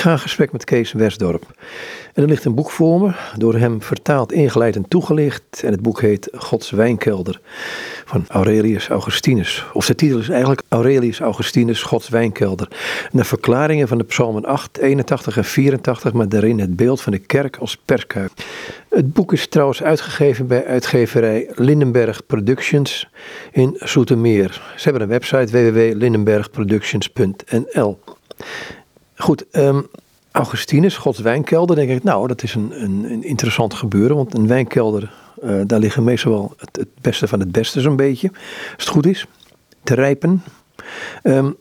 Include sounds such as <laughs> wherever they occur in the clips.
Ga in gesprek met Kees Westdorp. En er ligt een boek voor me, door hem vertaald, ingeleid en toegelicht. En het boek heet Gods Wijnkelder van Aurelius Augustinus. Of de titel is eigenlijk Aurelius Augustinus, Gods Wijnkelder. De verklaringen van de psalmen 8, 81 en 84, maar daarin het beeld van de kerk als perskuip. Het boek is trouwens uitgegeven bij uitgeverij Lindenberg Productions in Zoetermeer. Ze hebben een website www.lindenbergproductions.nl. Goed, um, Augustinus, Gods wijnkelder, denk ik, nou, dat is een, een, een interessant gebeuren. Want een wijnkelder, uh, daar liggen meestal wel het, het, beste van het beste zo'n beetje. Als het goed is, te rijpen. Um,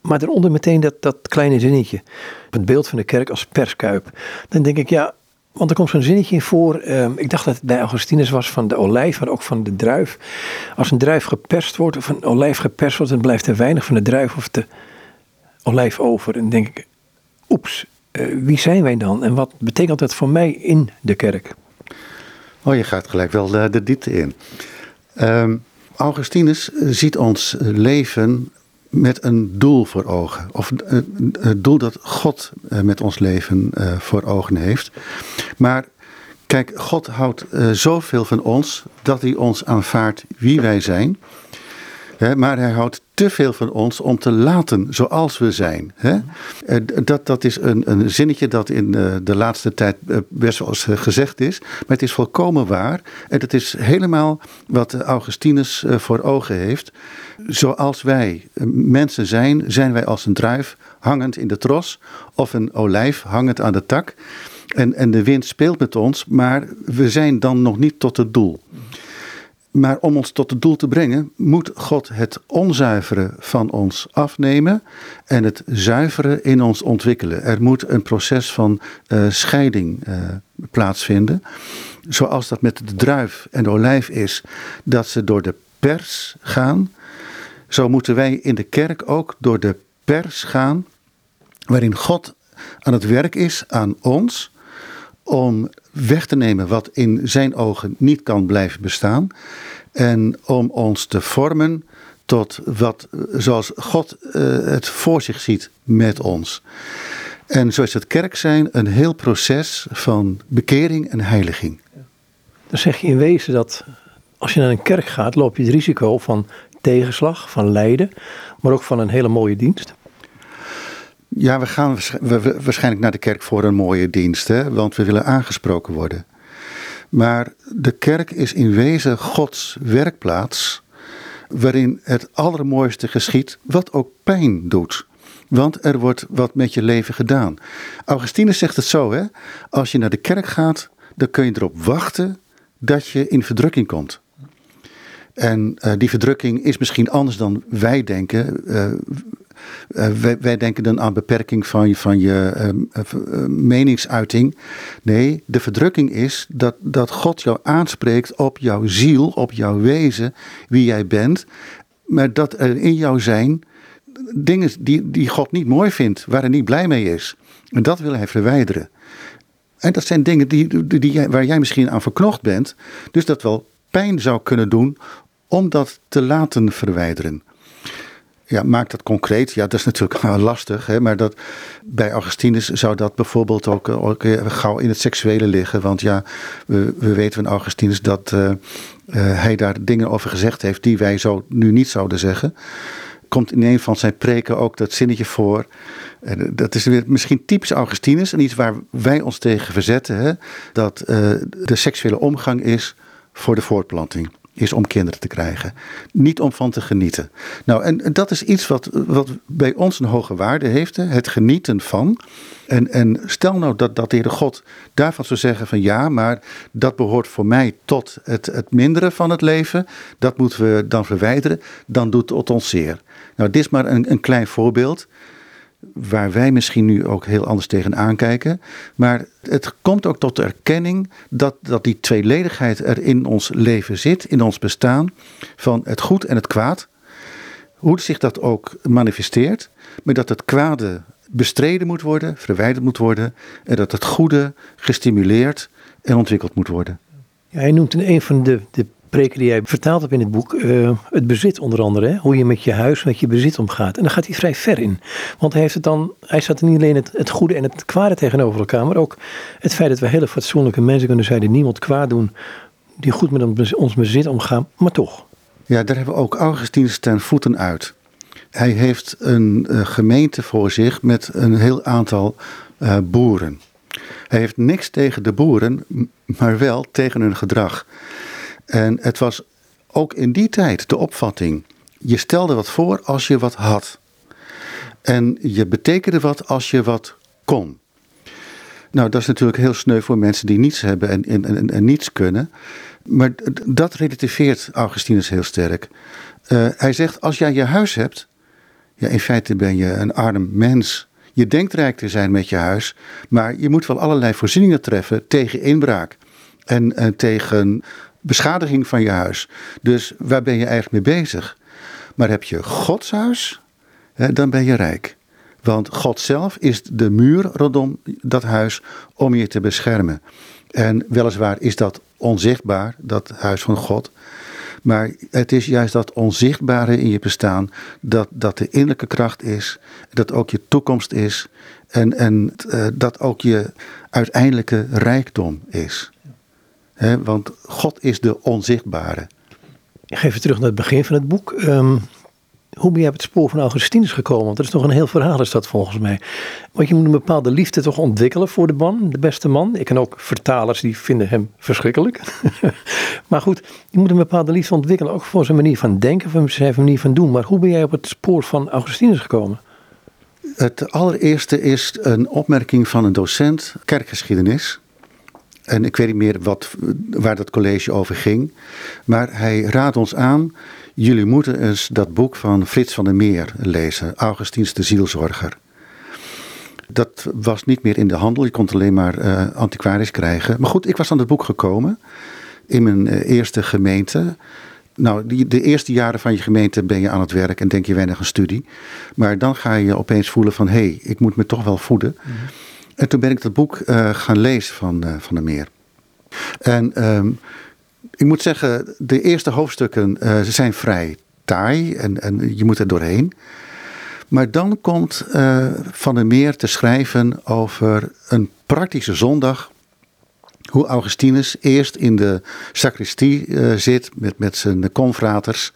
maar eronder meteen dat, dat kleine zinnetje. Het beeld van de kerk als perskuip. Dan denk ik, ja, want er komt zo'n zinnetje in voor. Um, ik dacht dat het bij Augustinus was van de olijf, maar ook van de druif. Als een druif geperst wordt, of een olijf geperst wordt, dan blijft er weinig van de druif of de olijf over. En denk ik, oeps, uh, wie zijn wij dan? En wat betekent dat voor mij in de kerk? Oh, je gaat gelijk wel de, diepte in. Um, Augustinus ziet ons leven met een doel voor ogen. Of het doel dat God eh, met ons leven voor ogen heeft. Maar kijk, God houdt zoveel van ons dat hij ons aanvaardt wie wij zijn. Hè, maar hij houdt te veel van ons om te laten zoals we zijn. Hè? Eh, dat, dat is een, een zinnetje dat in eh, de laatste tijd eh, best wel eens gezegd is. Maar het is volkomen waar. En het is helemaal wat Augustinus voor ogen heeft. Zoals wij mensen zijn, zijn wij als een druif hangend in de tros. Of een olijf hangend aan de tak. En, en de wind speelt met ons, maar we zijn dan nog niet tot het doel. Maar om ons tot het doel te brengen, moet God het onzuivere van ons afnemen en het zuivere in ons ontwikkelen. Er moet een proces van uh, scheiding uh, plaatsvinden. Zoals dat met de druif en de olijf is, dat ze door de pers gaan. Zo moeten wij in de kerk ook door de pers gaan, waarin God aan het werk is aan ons om weg te nemen wat in zijn ogen niet kan blijven bestaan. En om ons te vormen tot wat zoals God uh, het voor zich ziet met ons. En zo is het kerk zijn een heel proces van bekering en heiliging. Dan zeg je in wezen dat als je naar een kerk gaat, loop je het risico van tegenslag, van lijden, maar ook van een hele mooie dienst. Ja, we gaan waarschijnlijk naar de kerk voor een mooie dienst, hè? want we willen aangesproken worden. Maar de kerk is in wezen Gods werkplaats, waarin het allermooiste geschiet, wat ook pijn doet. Want er wordt wat met je leven gedaan. Augustinus zegt het zo: hè? als je naar de kerk gaat, dan kun je erop wachten dat je in verdrukking komt. En uh, die verdrukking is misschien anders dan wij denken. Uh, uh, wij, denken dan aan beperking van, van je uh, meningsuiting. Nee, de verdrukking is dat, dat God jou aanspreekt op jouw ziel, op jouw wezen, wie jij bent. Maar dat er in jou zijn dingen die, die God niet mooi vindt, waar hij niet blij mee is. En dat wil hij verwijderen. En dat zijn dingen die, die, die, waar jij misschien aan verknocht bent. Dus dat wel pijn zou kunnen doen om dat te laten verwijderen. Ja, maakt dat concreet? Ja, dat is natuurlijk <laughs> lastig. Hè? Maar dat, bij Augustinus zou dat bijvoorbeeld ook, eh, ook gauw in het seksuele liggen. Want ja, we, we weten van Augustinus dat uh, hij daar dingen over gezegd heeft die wij zo nu niet zouden zeggen. Komt in een van zijn preken ook dat zinnetje voor. Dat is weer misschien typisch Augustinus en iets waar wij ons tegen verzetten. Hè? Dat de seksuele omgang is voor de voortplanting is om kinderen te krijgen. Niet om van te genieten. Nou, en dat is iets wat, wat bij ons een hoge waarde heeft, het genieten van. En, en stel nou dat, dat de Heere God daarvan zou zeggen van ja, maar dat behoort voor mij tot het, het mindere van het leven. Dat moeten we dan verwijderen. Dan doet het ons zeer. Nou, dit is maar een, een klein voorbeeld waar wij misschien nu ook heel anders tegenaan kijken. Maar het komt ook tot de erkenning dat, dat die tweeledigheid er in ons leven zit, in ons bestaan, van het goed en het kwaad. Hoe zich dat ook manifesteert, maar dat het kwade bestreden moet worden, verwijderd moet worden, en dat het goede gestimuleerd en ontwikkeld moet worden. Ja, hij noemt in een van de, de die jij vertaald hebt in het boek, eh, het bezit onder andere. Hoe je met je huis, met je bezit omgaat. En dan gaat hij vrij ver in. Want hij heeft het dan, hij staat niet alleen het, goede en het kwade tegenover elkaar, maar ook het feit dat we hele fatsoenlijke mensen kunnen zijn die niemand kwaad doen, die goed met ons bezit omgaan, maar toch. Ja, daar hebben we ook Augustinus ten voeten uit. Hij heeft een uh, gemeente voor zich met een heel aantal uh, boeren. Hij heeft niks tegen de boeren, maar wel tegen hun gedrag. En het was ook in die tijd de opvatting: je stelde wat voor als je wat had. En je betekende wat als je wat kon. Nou, dat is natuurlijk heel sneu voor mensen die niets hebben en, en, en, niets kunnen. Maar dat relativeert Augustinus heel sterk. Uh, hij zegt: als jij je huis hebt, ja, in feite ben je een arm mens. Je denkt rijk te zijn met je huis, maar je moet wel allerlei voorzieningen treffen tegen inbraak en, en tegen beschadiging van je huis. Dus waar ben je eigenlijk mee bezig? Maar heb je Gods huis, dan ben je rijk. Want God zelf is de muur rondom dat huis om je te beschermen. En weliswaar is dat onzichtbaar, dat huis van God. Maar het is juist dat onzichtbare in je bestaan, dat, dat de innerlijke kracht is, dat ook je toekomst is en, en uh, dat ook je uiteindelijke rijkdom is. He, want God is de onzichtbare. Ik ga even terug naar het begin van het boek. Um, hoe ben je op het spoor van Augustinus gekomen? Want dat is nog een heel verhaal is dat volgens mij. Want je moet een bepaalde liefde toch ontwikkelen voor de man, de beste man. Ik ken ook vertalers die vinden hem verschrikkelijk. <laughs> maar goed, je moet een bepaalde liefde ontwikkelen, ook voor zijn manier van denken, voor zijn manier van doen. Maar hoe ben jij op het spoor van Augustinus gekomen? Het allereerste is een opmerking van een docent kerkgeschiedenis. En ik weet niet meer wat, waar dat college over ging. Maar hij raadt ons aan Jullie moeten eens dat boek van Frits van der Meer lezen, Augustins de Zielzorger. Dat was niet meer in de handel, je kon het alleen maar uh, antiquarisch krijgen. Maar goed, ik was aan het boek gekomen in mijn uh, eerste gemeente. Nou, die, de eerste jaren van je gemeente ben je aan het werk en denk je weinig aan studie. Maar dan ga je opeens voelen van, hé, hey, ik moet me toch wel voeden. -hmm. En toen ben ik dat boek uh, gaan lezen van, van der Meer. En um, ik moet zeggen, de eerste hoofdstukken uh, zijn vrij taai en, en je moet er doorheen. Maar dan komt Van der Meer te schrijven over een praktische zondag. Hoe Augustinus eerst in de sacristie zit met, met zijn confraters.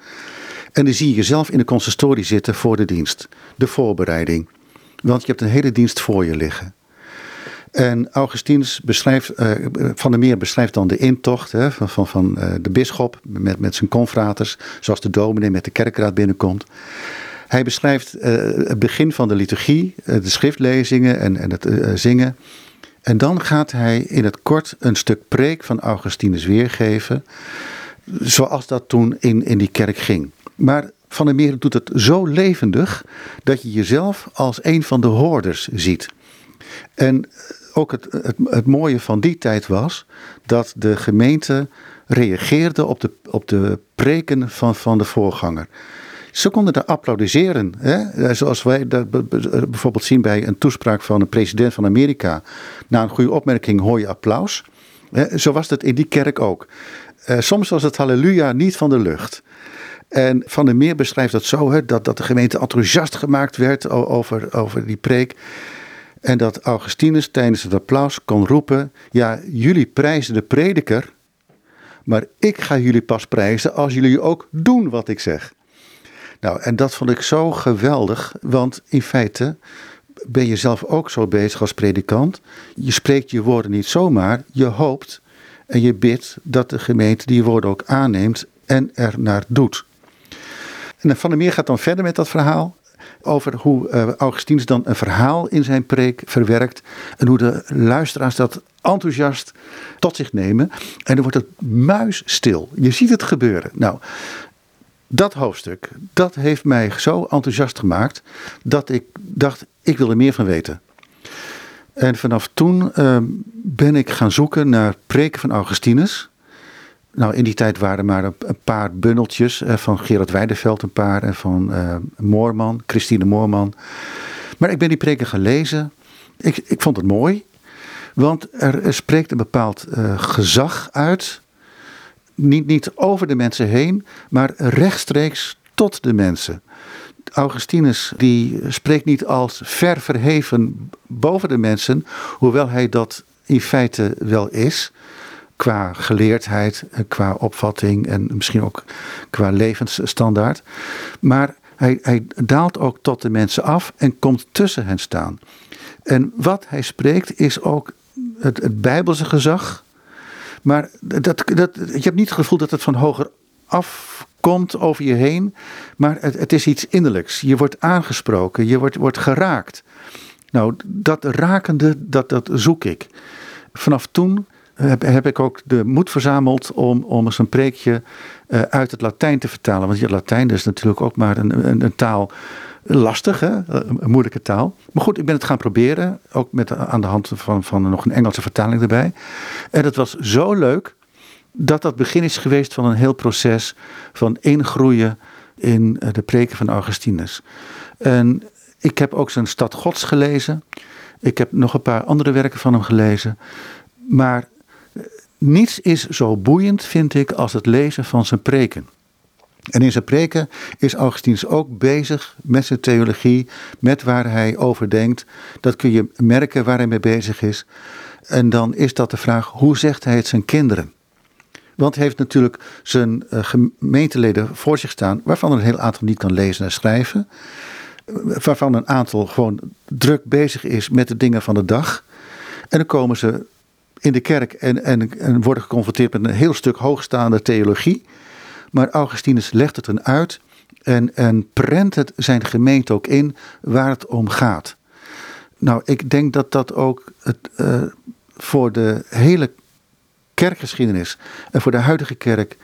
En dan zie je jezelf in de consistorie zitten voor de dienst. De voorbereiding. Want je hebt een hele dienst voor je liggen. En Augustinus beschrijft, uh, Van der Meer beschrijft dan de intocht hè, van, van, van uh, de bisschop met, met zijn confraters, zoals de dominee met de kerkraad binnenkomt. Hij beschrijft uh, het begin van de liturgie, de schriftlezingen en, en het zingen. En dan gaat hij in het kort een stuk preek van Augustinus weergeven, zoals dat toen in, in die kerk ging. Maar Van der Meer doet het zo levendig dat je jezelf als een van de hoorders ziet. En ook het, het, het mooie van die tijd was dat de gemeente reageerde op de, op de preken van, van de voorganger. Ze konden daar applaudisseren. Hè? Zoals wij dat bijvoorbeeld zien bij een toespraak van een president van Amerika. Na een goede opmerking hoor je applaus. Zo was het in die kerk ook. Eh, soms was het halleluja niet van de lucht. En Van der Meer beschrijft dat zo, hè, dat, dat de gemeente enthousiast gemaakt werd over, over die preek. En dat Augustinus tijdens het applaus kon roepen: Ja, jullie prijzen de prediker, maar ik ga jullie pas prijzen als jullie ook doen wat ik zeg. Nou, en dat vond ik zo geweldig, want in feite ben je zelf ook zo bezig als predikant. Je spreekt je woorden niet zomaar, je hoopt en je bidt dat de gemeente die woorden ook aanneemt en er naar doet. En Van der Meer gaat dan verder met dat verhaal over hoe uh, Augustinus dan een verhaal in zijn preek verwerkt. En hoe de luisteraars dat enthousiast tot zich nemen. En dan wordt het muisstil. Je ziet het gebeuren. Nou, dat hoofdstuk, dat heeft mij zo enthousiast gemaakt dat ik dacht, ik wil er meer van weten. En vanaf toen uh, ben ik gaan zoeken naar preken van Augustinus. Nou, in die tijd waren er maar een, paar bundeltjes. Eh, van Gerard Weideveld een paar. En van uh, Moorman, Christine Moorman. Maar ik ben die preken gaan lezen. Ik, ik vond het mooi. Want er, spreekt een bepaald uh, gezag uit. niet, niet over de mensen heen, maar rechtstreeks tot de mensen. Augustinus die spreekt niet als ver verheven boven de mensen, hoewel hij dat in feite wel is. Qua geleerdheid, qua opvatting en misschien ook qua levensstandaard. Maar hij, hij daalt ook tot de mensen af en komt tussen hen staan. En wat hij spreekt is ook het, het Bijbelse gezag. Maar dat, dat, je hebt niet het gevoel dat het van hoger afkomt over je heen. Maar het, het is iets innerlijks. Je wordt aangesproken, je wordt, wordt geraakt. Nou, dat rakende, dat, dat zoek ik. Vanaf toen heb, heb ik ook de moed verzameld om, om eens een preekje uh, uit het Latijn te vertalen. Want je Latijn is natuurlijk ook maar een, een, een taal lastig, hè? een moeilijke taal. Maar goed, ik ben het gaan proberen. Ook met, aan de hand van, van nog een Engelse vertaling erbij. En het was zo leuk dat dat begin is geweest van een heel proces van ingroeien in eh, de preken van Augustinus. En ik heb ook zijn Stad Gods gelezen. Ik heb nog een paar andere werken van hem gelezen. Maar eh, niets is zo boeiend, vind ik, als het lezen van zijn preken. En in zijn preken is Augustinus ook bezig met zijn theologie, met waar hij over denkt. Dat kun je merken waar hij mee bezig is. En dan is dat de vraag, hoe zegt hij het zijn kinderen? Want hij heeft natuurlijk zijn uh, gemeenteleden voor zich staan, waarvan een heel aantal niet kan lezen en schrijven. Waarvan een aantal gewoon druk bezig is met de dingen van de dag. En dan komen ze in de kerk en, en, en worden geconfronteerd met een heel stuk hoogstaande theologie. Maar Augustinus legt het dan uit en, en prent het zijn gemeente ook in waar het om gaat. Nou, ik denk dat dat ook het, uh, voor de hele kerkgeschiedenis en voor de huidige kerk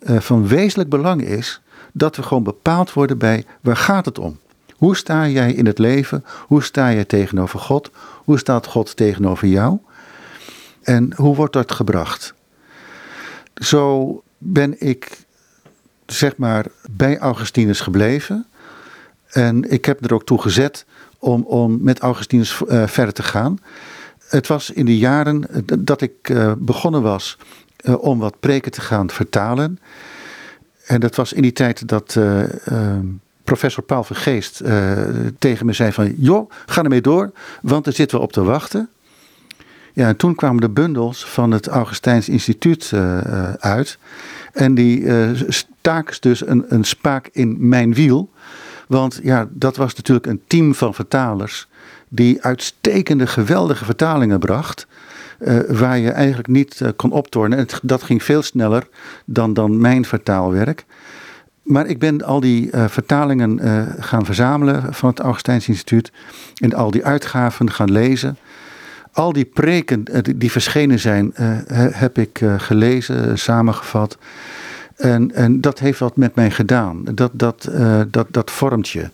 uh, van wezenlijk belang is dat we gewoon bepaald worden bij waar gaat het om? Hoe sta jij in het leven? Hoe sta jij tegenover God? Hoe staat God tegenover jou? En hoe wordt dat gebracht? Zo ben ik zeg maar bij Augustinus gebleven. En ik heb er ook toe gezet om, om met Augustinus uh, verder te gaan. Het was in de jaren dat ik uh, begonnen was uh, om wat preken te gaan vertalen. En dat was in die tijd dat professor Paul Vergeest tegen me zei van... joh, ga ermee door, want daar zitten we op te wachten. Ja, en toen kwamen de bundels van het Augustijns Instituut uit... En die uh, staken dus een, een spaak in mijn wiel. Want ja, dat was natuurlijk een team van vertalers die uitstekende, geweldige vertalingen bracht. Waar je eigenlijk niet kon optornen. En dat ging veel sneller dan, dan mijn vertaalwerk. Maar ik ben al die vertalingen gaan verzamelen van het Augustijns Instituut. En al die uitgaven gaan lezen. Al die preken die, die verschenen zijn, heb ik gelezen, samengevat. En, en dat heeft wat met mij gedaan. Dat, dat, dat, dat vormt je.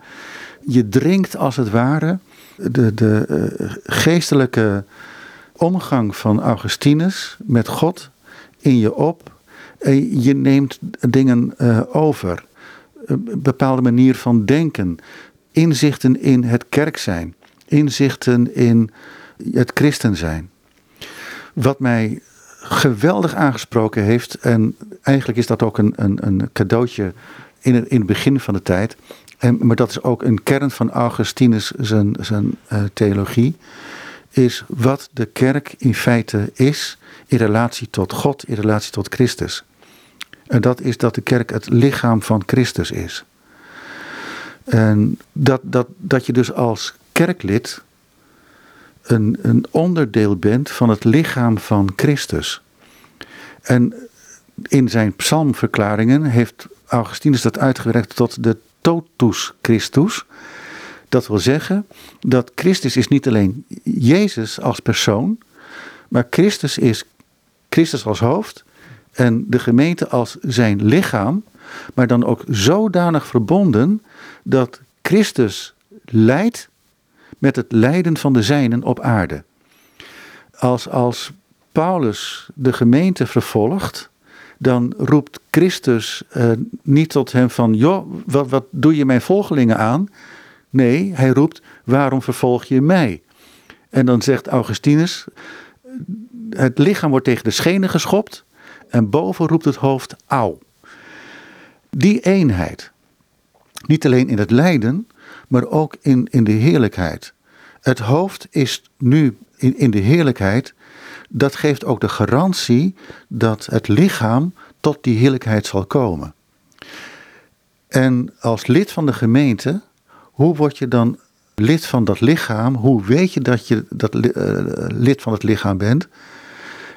Je dringt als het ware de, de geestelijke omgang van Augustinus met God in je op. En je neemt dingen over. Een bepaalde manier van denken. Inzichten in het kerk zijn. Inzichten in het christen zijn. Wat mij geweldig aangesproken heeft. En eigenlijk is dat ook een, een, een cadeautje in het, in het begin van de tijd. En, maar dat is ook een kern van Augustinus zijn, zijn uh, theologie. Is wat de kerk in feite is in relatie tot God, in relatie tot Christus. En dat is dat de kerk het lichaam van Christus is. En dat, dat, dat je dus als kerklid een, een onderdeel bent van het lichaam van Christus. En in zijn psalmverklaringen heeft Augustinus dat uitgewerkt tot de totus Christus. Dat wil zeggen dat Christus is niet alleen Jezus als persoon, maar Christus is Christus als hoofd en de gemeente als zijn lichaam, maar dan ook zodanig verbonden dat Christus leidt met het lijden van de zijnen op aarde. Als, als Paulus de gemeente vervolgt, dan roept Christus uh, niet tot hem van, joh, wat, wat doe je mijn volgelingen aan? Nee, hij roept, waarom vervolg je mij? En dan zegt Augustinus, het lichaam wordt tegen de schenen geschopt en boven roept het hoofd au. Die eenheid, niet alleen in het lijden, maar ook in, in de heerlijkheid. Het hoofd is nu in, in de heerlijkheid, dat geeft ook de garantie dat het lichaam tot die heerlijkheid zal komen. En als lid van de gemeente, hoe word je dan lid van dat lichaam? Hoe weet je dat je dat, uh, lid van het lichaam bent?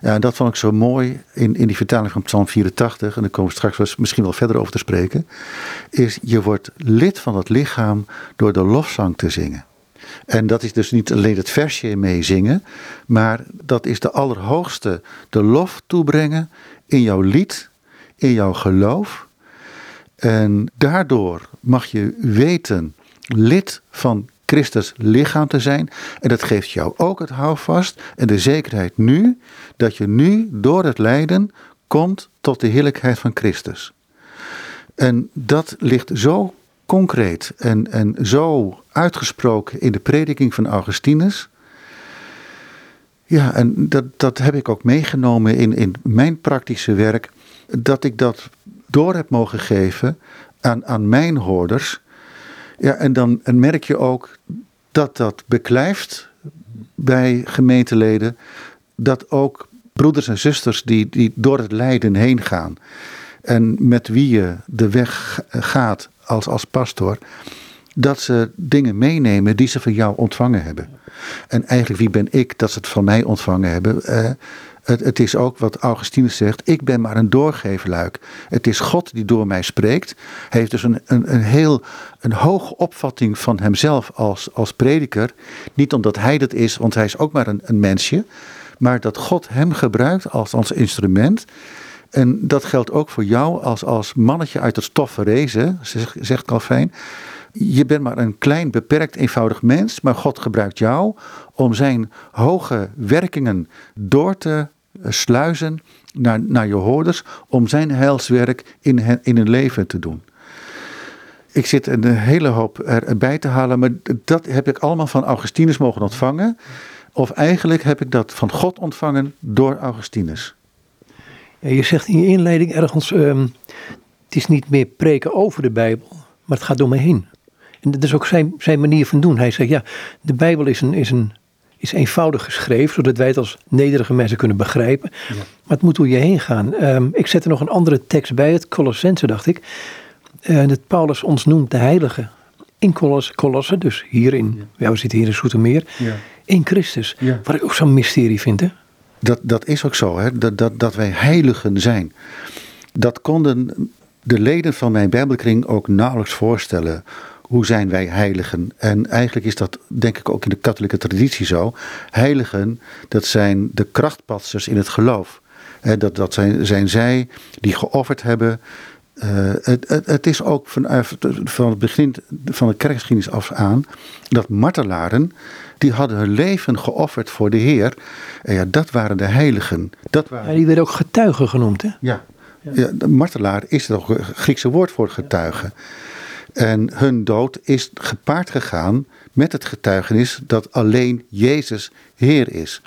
Ja, dat vond ik zo mooi in, in die vertaling van Psalm 84, en daar komen we straks misschien wel verder over te spreken, is je wordt lid van het lichaam door de lofzang te zingen. En dat is dus niet alleen het versje meezingen, maar dat is de allerhoogste, de lof toebrengen in jouw lied, in jouw geloof. En daardoor mag je weten lid van Christus lichaam te zijn. En dat geeft jou ook het houvast en de zekerheid nu dat je nu door het lijden komt tot de heerlijkheid van Christus. En dat ligt zo concreet en, en zo uitgesproken in de prediking van Augustinus. Ja, en dat, dat heb ik ook meegenomen in, in mijn praktische werk. Dat ik dat door heb mogen geven aan, aan mijn hoorders. Ja, en dan en merk je ook dat dat beklijft bij gemeenteleden. Dat ook broeders en zusters die, die door het lijden heen gaan. En met wie je de weg gaat als, als pastor. Dat ze dingen meenemen die ze van jou ontvangen hebben. En eigenlijk wie ben ik dat ze het van mij ontvangen hebben. Eh, het, het, is ook wat Augustinus zegt. Ik ben maar een doorgeverluik. Het is God die door mij spreekt. Hij heeft dus een, een, een heel een hoge opvatting van hemzelf als, als prediker. Niet omdat hij dat is, want hij is ook maar een, een mensje. Maar dat God hem gebruikt als, als instrument. En dat geldt ook voor jou als, als mannetje uit het stof verrezen, zegt Calvijn. Je bent maar een klein, beperkt, eenvoudig mens, maar God gebruikt jou om zijn hoge werkingen door te sluizen naar, naar je hoorders, om zijn heilswerk in, in hun leven te doen. Ik zit een hele hoop erbij te halen, maar dat heb ik allemaal van Augustinus mogen ontvangen. Of eigenlijk heb ik dat van God ontvangen door Augustinus. Je zegt in je inleiding ergens, um, het is niet meer preken over de Bijbel, maar het gaat door me heen. En dat is ook zijn, zijn manier van doen. Hij zegt, ja, de Bijbel is, een, is, een, is eenvoudig geschreven, zodat wij het als nederige mensen kunnen begrijpen. Ja. Maar het moet door je heen gaan. Um, ik zet er nog een andere tekst bij, het Colossense dacht ik. Uh, dat Paulus ons noemt de heilige. In Colosse, dus hier in, ja. ja. we zitten hier in Soetermeer. Ja. In Christus. Wat ik ook zo'n mysterie vind, hè. Dat, dat is ook zo, hè? Dat, dat, dat wij heiligen zijn. Dat konden de leden van mijn Bijbelkring ook nauwelijks voorstellen. Hoe zijn wij heiligen? En eigenlijk is dat, denk ik, ook in de katholieke traditie zo. Heiligen, dat zijn de krachtpatsers in het geloof. dat, dat zijn, zijn zij die geofferd hebben. Uh, het, het, het, is ook van, van het begin van de kerkgeschiedenis af aan dat martelaren die hadden hun leven geofferd voor de Heer. En ja, dat waren de heiligen. Dat waren... Ja, die werden ook getuigen genoemd, hè? Ja. ja. de martelaar is het ook Griekse woord voor getuigen. En hun dood is gepaard gegaan met het getuigenis dat alleen Jezus Heer is.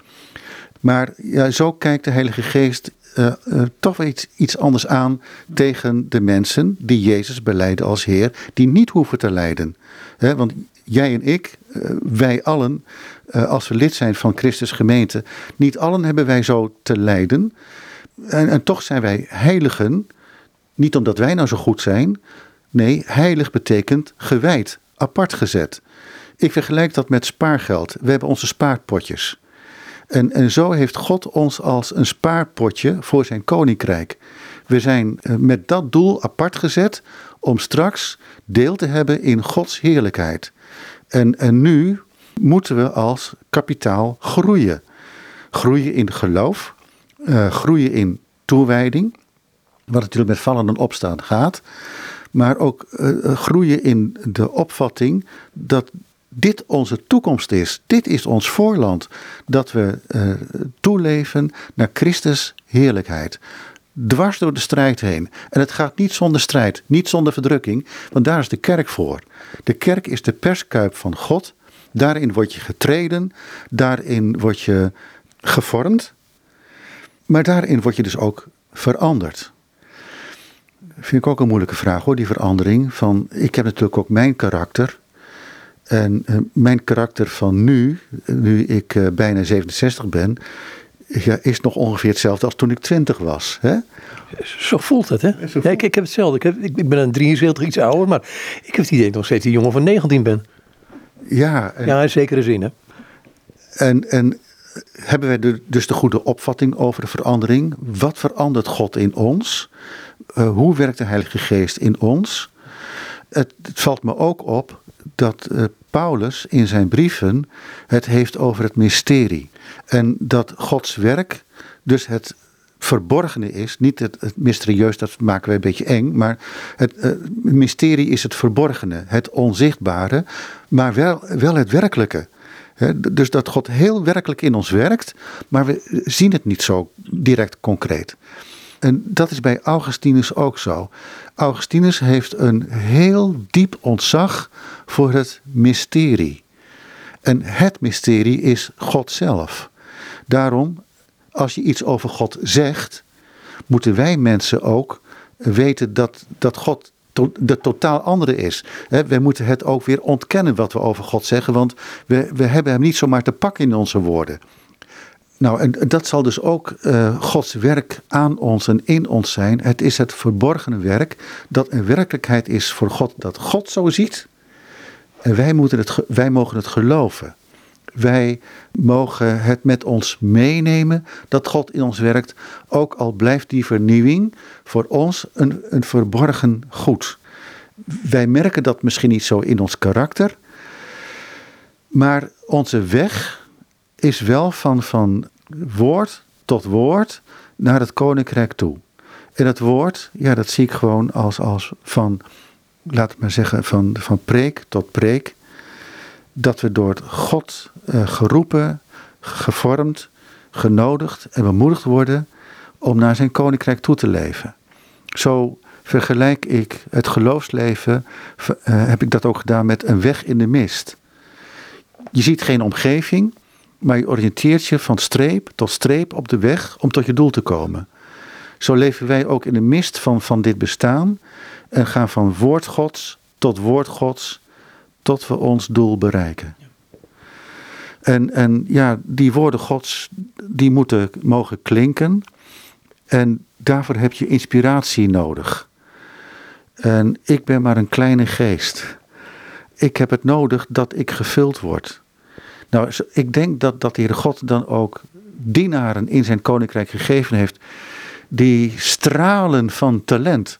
Maar ja, zo kijkt de Heilige Geest uh, uh, toch iets, iets anders aan tegen de mensen die Jezus beleiden als Heer, die niet hoeven te lijden. Want jij en ik, eh, wij allen, eh, als we lid zijn van Christus gemeente, niet allen hebben wij zo te lijden. En, en toch zijn wij heiligen, niet omdat wij nou zo goed zijn. Nee, heilig betekent gewijd, apart gezet. Ik vergelijk dat met spaargeld. We hebben onze spaarpotjes. En, en zo heeft God ons als een spaarpotje voor zijn koninkrijk. We zijn eh, met dat doel apart gezet om straks deel te hebben in Gods heerlijkheid. En, en nu moeten we als kapitaal groeien. Groeien in geloof, uh, groeien in toewijding, wat natuurlijk met vallen en opstaan gaat. Maar ook uh, groeien in de opvatting dat dit onze toekomst is. Dit is ons voorland. Dat we uh, toeleven naar Christus heerlijkheid dwars door de strijd heen. En het gaat niet zonder strijd, niet zonder verdrukking, want daar is de kerk voor. De kerk is de perskuip van God. Daarin word je getreden, daarin word je gevormd, maar daarin word je dus ook verandert? Vind ik ook een moeilijke vraag hoor, die verandering. Van, ik heb natuurlijk ook mijn karakter. En uh, mijn karakter van nu, nu ik uh, bijna 67 ben, ja, is nog ongeveer hetzelfde als toen ik 20 was. Hè? Zo voelt het, hè? Ja, ik, ik heb hetzelfde. Ik, heb, ik, ben een 73 iets ouder, maar ik heb het idee dat ik nog steeds die jongen van 19 ben. Ja, en, ja in zekere zin, hè? En, en hebben wij dus de goede opvatting over de verandering? Wat verandert God in ons? Uh, hoe werkt de Heilige Geest in ons? Het, het valt me ook op dat uh, Paulus in zijn brieven het heeft over het mysterie. En dat Gods werk dus het verborgene is. Niet het, het, mysterieus, dat maken wij een beetje eng. Maar het uh, mysterie is het verborgene, het onzichtbare. Maar wel, wel het werkelijke. Dus dat God heel werkelijk in ons werkt, maar we zien het niet zo direct concreet. En dat is bij Augustinus ook zo. Augustinus heeft een heel diep ontzag voor het mysterie. En het mysterie is God zelf. Daarom, als je iets over God zegt, moeten wij mensen ook weten dat, dat God de totaal andere is. We moeten het ook weer ontkennen wat we over God zeggen, want we, we hebben hem niet zomaar te pakken in onze woorden. Nou, en dat zal dus ook uh, Gods werk aan ons en in ons zijn. Het is het verborgene werk dat een werkelijkheid is voor God, dat God zo ziet. En wij, moeten het, wij mogen het geloven. Wij mogen het met ons meenemen dat God in ons werkt, ook al blijft die vernieuwing voor ons een, een verborgen goed. Wij merken dat misschien niet zo in ons karakter, maar onze weg is wel van, van woord tot woord naar het koninkrijk toe. En het woord, ja, dat zie ik gewoon als, als van, laat het maar zeggen, van, van preek tot preek dat we door God uh, geroepen, gevormd, genodigd en bemoedigd worden om naar zijn koninkrijk toe te leven. Zo vergelijk ik het geloofsleven, uh, heb ik dat ook gedaan met een weg in de mist. Je ziet geen omgeving, maar je oriënteert je van streep tot streep op de weg om tot je doel te komen. Zo leven wij ook in de mist van, van dit bestaan en gaan van woord Gods tot woord Gods tot we ons doel bereiken. En, en ja, die woorden Gods, die moeten mogen klinken. En daarvoor heb je inspiratie nodig. En ik ben maar een kleine geest. Ik heb het nodig dat ik gevuld word. Nou, ik denk dat, dat de Heer God dan ook dienaren in zijn koninkrijk gegeven heeft. Die stralen van talent.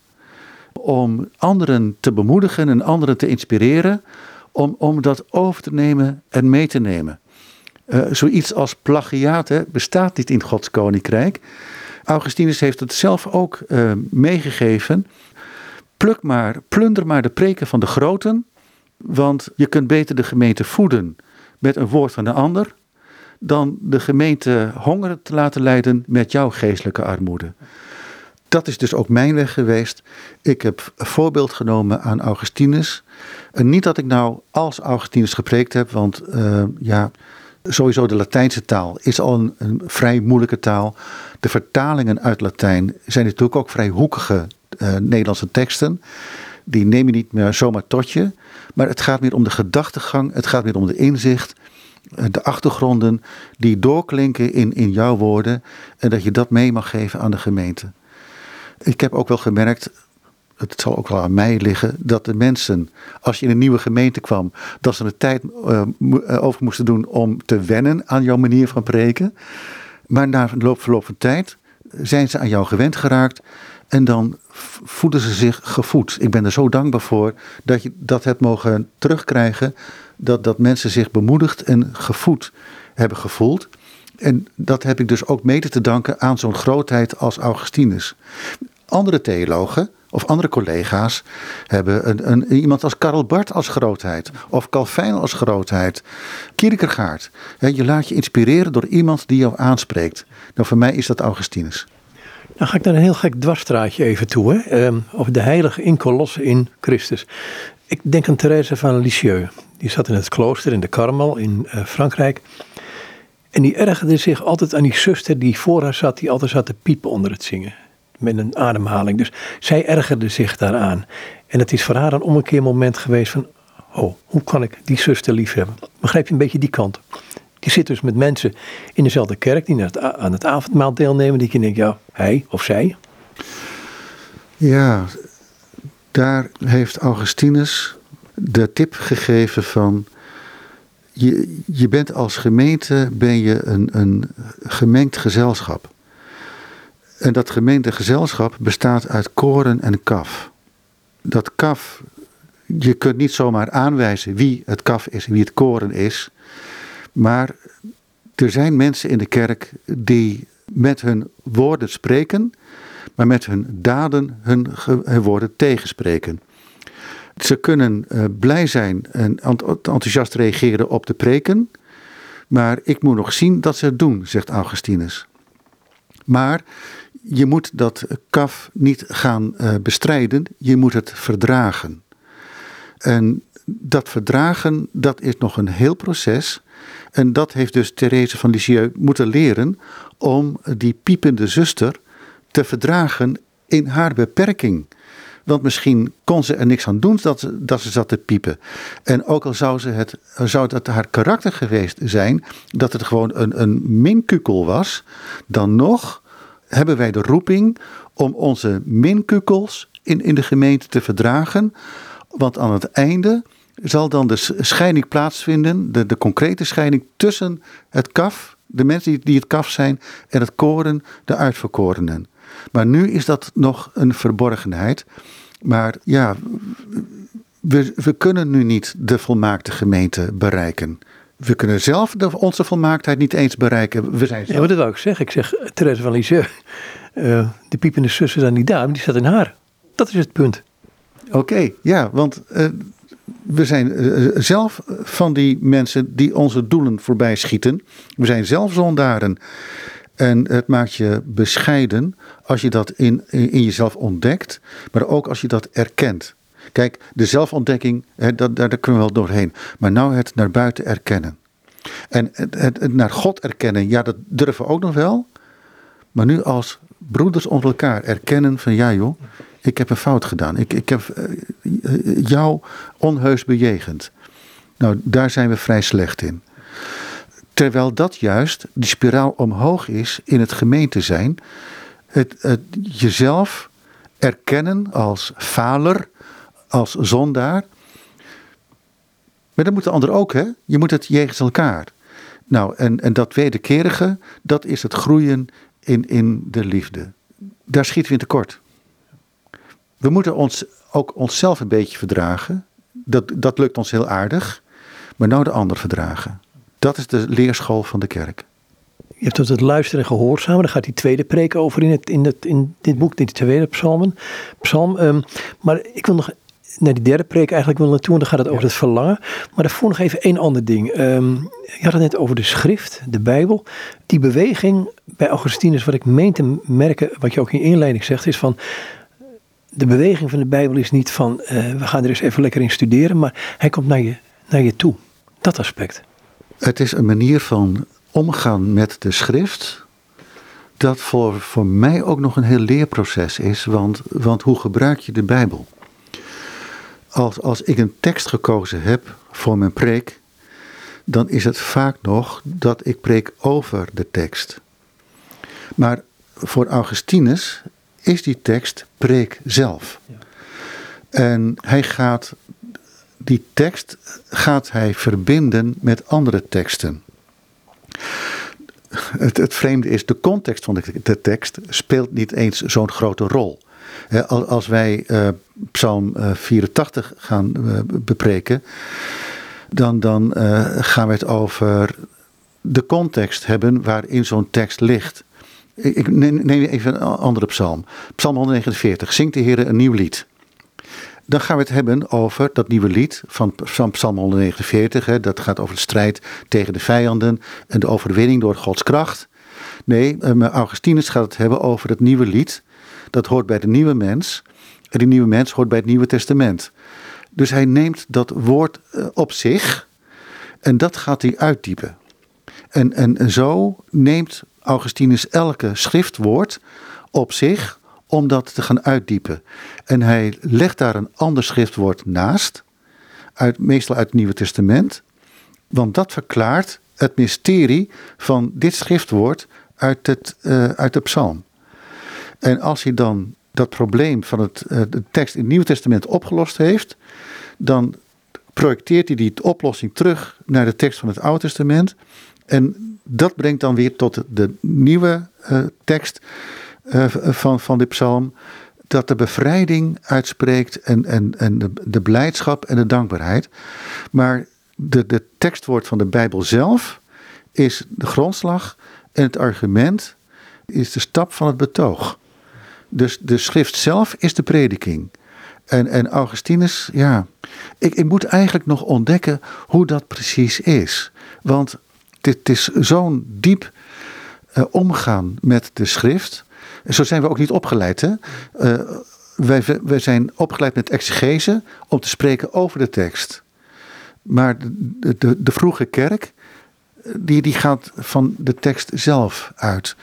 Om anderen te bemoedigen en anderen te inspireren om, om dat over te nemen en mee te nemen. Uh, zoiets als plagiaat hè, bestaat niet in Gods koninkrijk. Augustinus heeft het zelf ook uh, meegegeven. Pluk maar, plunder maar de preken van de groten, want je kunt beter de gemeente voeden met een woord van de ander, dan de gemeente honger te laten lijden met jouw geestelijke armoede. Dat is dus ook mijn weg geweest. Ik heb een voorbeeld genomen aan Augustinus. En niet dat ik nou als Augustinus gepreekt heb, want uh, ja, sowieso de Latijnse taal is al een, een, vrij moeilijke taal. De vertalingen uit Latijn zijn natuurlijk ook vrij hoekige uh, Nederlandse teksten. Die neem je niet meer zomaar tot je. Maar het gaat meer om de gedachtegang, het gaat meer om de inzicht, eh, de achtergronden die doorklinken in, in jouw woorden. En dat je dat mee mag geven aan de gemeente. Ik heb ook wel gemerkt, het zal ook wel aan mij liggen, dat de mensen, als je in een nieuwe gemeente kwam, dat ze er tijd uh, over moesten doen om te wennen aan jouw manier van preken. Maar na verloop, verloop van tijd zijn ze aan jou gewend geraakt en dan voelen ze zich gevoed. Ik ben er zo dankbaar voor dat je dat hebt mogen terugkrijgen, dat, dat mensen zich bemoedigd en gevoed hebben gevoeld. En dat heb ik dus ook mede te danken aan zo'n grootheid als Augustinus. Andere theologen of andere collega's hebben een, een, iemand als Karl Barth als grootheid. Of Calvijn als grootheid. Kierkegaard. Je laat je inspireren door iemand die jou aanspreekt. Nou, voor mij is dat Augustinus. Dan ga ik naar een heel gek dwarsstraatje even toe. Hè? Um, over de heilige inkolosse in Christus. Ik denk aan Therese van Lisieux. Die zat in het klooster in de Karmel in uh, Frankrijk. En die ergerde zich altijd aan die zuster die voor haar zat, die altijd zat te piepen onder het zingen. met een ademhaling. Dus zij ergerde zich daaraan. En het is voor haar een ommekeermoment geweest van, oh, hoe kan ik die zuster lief hebben? Begrijp je een beetje die kant? Die zit dus met mensen in dezelfde kerk die aan het avondmaal deelnemen. Die denkt, ja, hij of zij. Ja, daar heeft Augustinus de tip gegeven van je, je bent als gemeente ben je een, een gemengd gezelschap. En dat gemeente gezelschap bestaat uit koren en kaf. Dat kaf, je kunt niet zomaar aanwijzen wie het kaf is en wie het koren is. Maar er zijn mensen in de kerk die met hun woorden spreken, maar met hun daden hun, woorden tegenspreken. Ze kunnen uh, blij zijn en enthousiast reageren op de preken. Maar ik moet nog zien dat ze het doen, zegt Augustinus. Maar je moet dat kaf niet gaan uh, bestrijden, je moet het verdragen. En dat verdragen, dat is nog een heel proces. En dat heeft dus Therese van Lisieux moeten leren om die piepende zuster te verdragen in haar beperking. Want misschien kon ze er niks aan doen dat ze, dat ze zat te piepen. En ook al zou, ze het, zou het haar karakter geweest zijn dat het gewoon een, een minkukel was, dan nog hebben wij de roeping om onze minkukels in, in de gemeente te verdragen. Want aan het einde zal dan de scheiding plaatsvinden, de, de concrete scheiding tussen het kaf, de mensen die, die het kaf zijn, en het koren, de uitverkorenen. Maar nu is dat nog een verborgenheid. Maar ja, we, we kunnen nu niet de volmaakte gemeente bereiken. We kunnen zelf de, onze volmaaktheid niet eens bereiken. We zijn zelf... Ja, wat dat ook zeg. Ik zeg, Therese van Lisieux, uh, de piepende zussen zijn niet daar, maar die staat in haar. Dat is het punt. Oké, ja, want uh, we zijn uh, zelf van die mensen die onze doelen voorbij schieten. We zijn zelf zondaren. En het maakt je bescheiden als je dat in, in jezelf ontdekt, maar ook als je dat erkent. Kijk, de zelfontdekking, dat, daar, kunnen we wel doorheen. Maar nou het naar buiten erkennen. En het, het, naar God erkennen, ja, dat durven we ook nog wel. Maar nu als broeders onder elkaar erkennen van ja joh, ik heb een fout gedaan. Ik, ik heb uh, jou onheus bejegend. Nou, daar zijn we vrij slecht in. Terwijl dat juist die spiraal omhoog is in het gemeente zijn. Het, het jezelf erkennen als faler, als zondaar. Maar dat moet de ander ook, hè? Je moet het jegens elkaar. Nou, en, en dat wederkerige, dat is het groeien in, in de liefde. Daar schieten we in tekort. We moeten ons ook onszelf een beetje verdragen. Dat, dat lukt ons heel aardig. Maar nou de ander verdragen. Dat is de leerschool van de kerk. Je hebt tot het luisteren en gehoorzamen. Daar gaat die tweede preek over in, het, in, het, in dit boek, die tweede psalmen. psalm. Um, maar ik wil nog naar die derde preek eigenlijk wil naartoe. En dan gaat het over het verlangen. Maar daarvoor nog even één ander ding. Um, je had het net over de schrift, de Bijbel. Die beweging bij Augustinus, wat ik meen te merken, wat je ook in inleiding zegt, is van de beweging van de Bijbel is niet van uh, we gaan er eens even lekker in studeren, maar hij komt naar je, naar je toe. Dat aspect. Het is een manier van omgaan met de schrift. Dat voor, voor mij ook nog een heel leerproces is. Want, want hoe gebruik je de Bijbel? Als, als ik een tekst gekozen heb voor mijn preek, dan is het vaak nog dat ik preek over de tekst. Maar voor Augustinus is die tekst preek zelf. En hij gaat die tekst gaat hij verbinden met andere teksten. Het, het vreemde is, de context van de, tekst speelt niet eens zo'n grote rol. Als wij uh, Psalm 84 eh, gaan uh, bepreken, dan, dan gaan we het over de context hebben waarin zo'n tekst ligt. Ik neem even een andere psalm. Psalm 149. Zingt de Heer een nieuw lied. Dan gaan we het hebben over dat nieuwe lied van Psalm 149. Hè, dat gaat over de strijd tegen de vijanden en de overwinning door Gods kracht. Nee, um, Augustinus gaat het hebben over het nieuwe lied. Dat hoort bij de nieuwe mens. En die nieuwe mens hoort bij het Nieuwe Testament. Dus hij neemt dat woord uh, op zich en dat gaat hij uitdiepen. En, en, en zo neemt Augustinus elke schriftwoord op zich om dat te gaan uitdiepen. En hij legt daar een ander schriftwoord naast, uit, meestal uit het Nieuwe Testament, want dat verklaart het mysterie van dit schriftwoord uit, het, uh, uit de psalm. En als hij dan dat probleem van het, uh, de tekst in het Nieuwe Testament opgelost heeft, dan projecteert hij die oplossing terug naar de tekst van het Oude Testament. En dat brengt dan weer tot de nieuwe uh, tekst uh, van, van de psalm. Dat de bevrijding uitspreekt en, en, en de, de blijdschap en de dankbaarheid. Maar de, de tekstwoord van de Bijbel zelf is de grondslag en het argument is de stap van het betoog. Dus de schrift zelf is de prediking. En, en Augustinus, ja, ik, ik moet eigenlijk nog ontdekken hoe dat precies is. Want dit is zo'n diep uh, omgaan met de schrift. Zo zijn we ook niet opgeleid. Hè? Uh, wij, wij zijn opgeleid met exegese om te spreken over de tekst. Maar de, de, de vroege kerk, die, die gaat van de tekst zelf uit.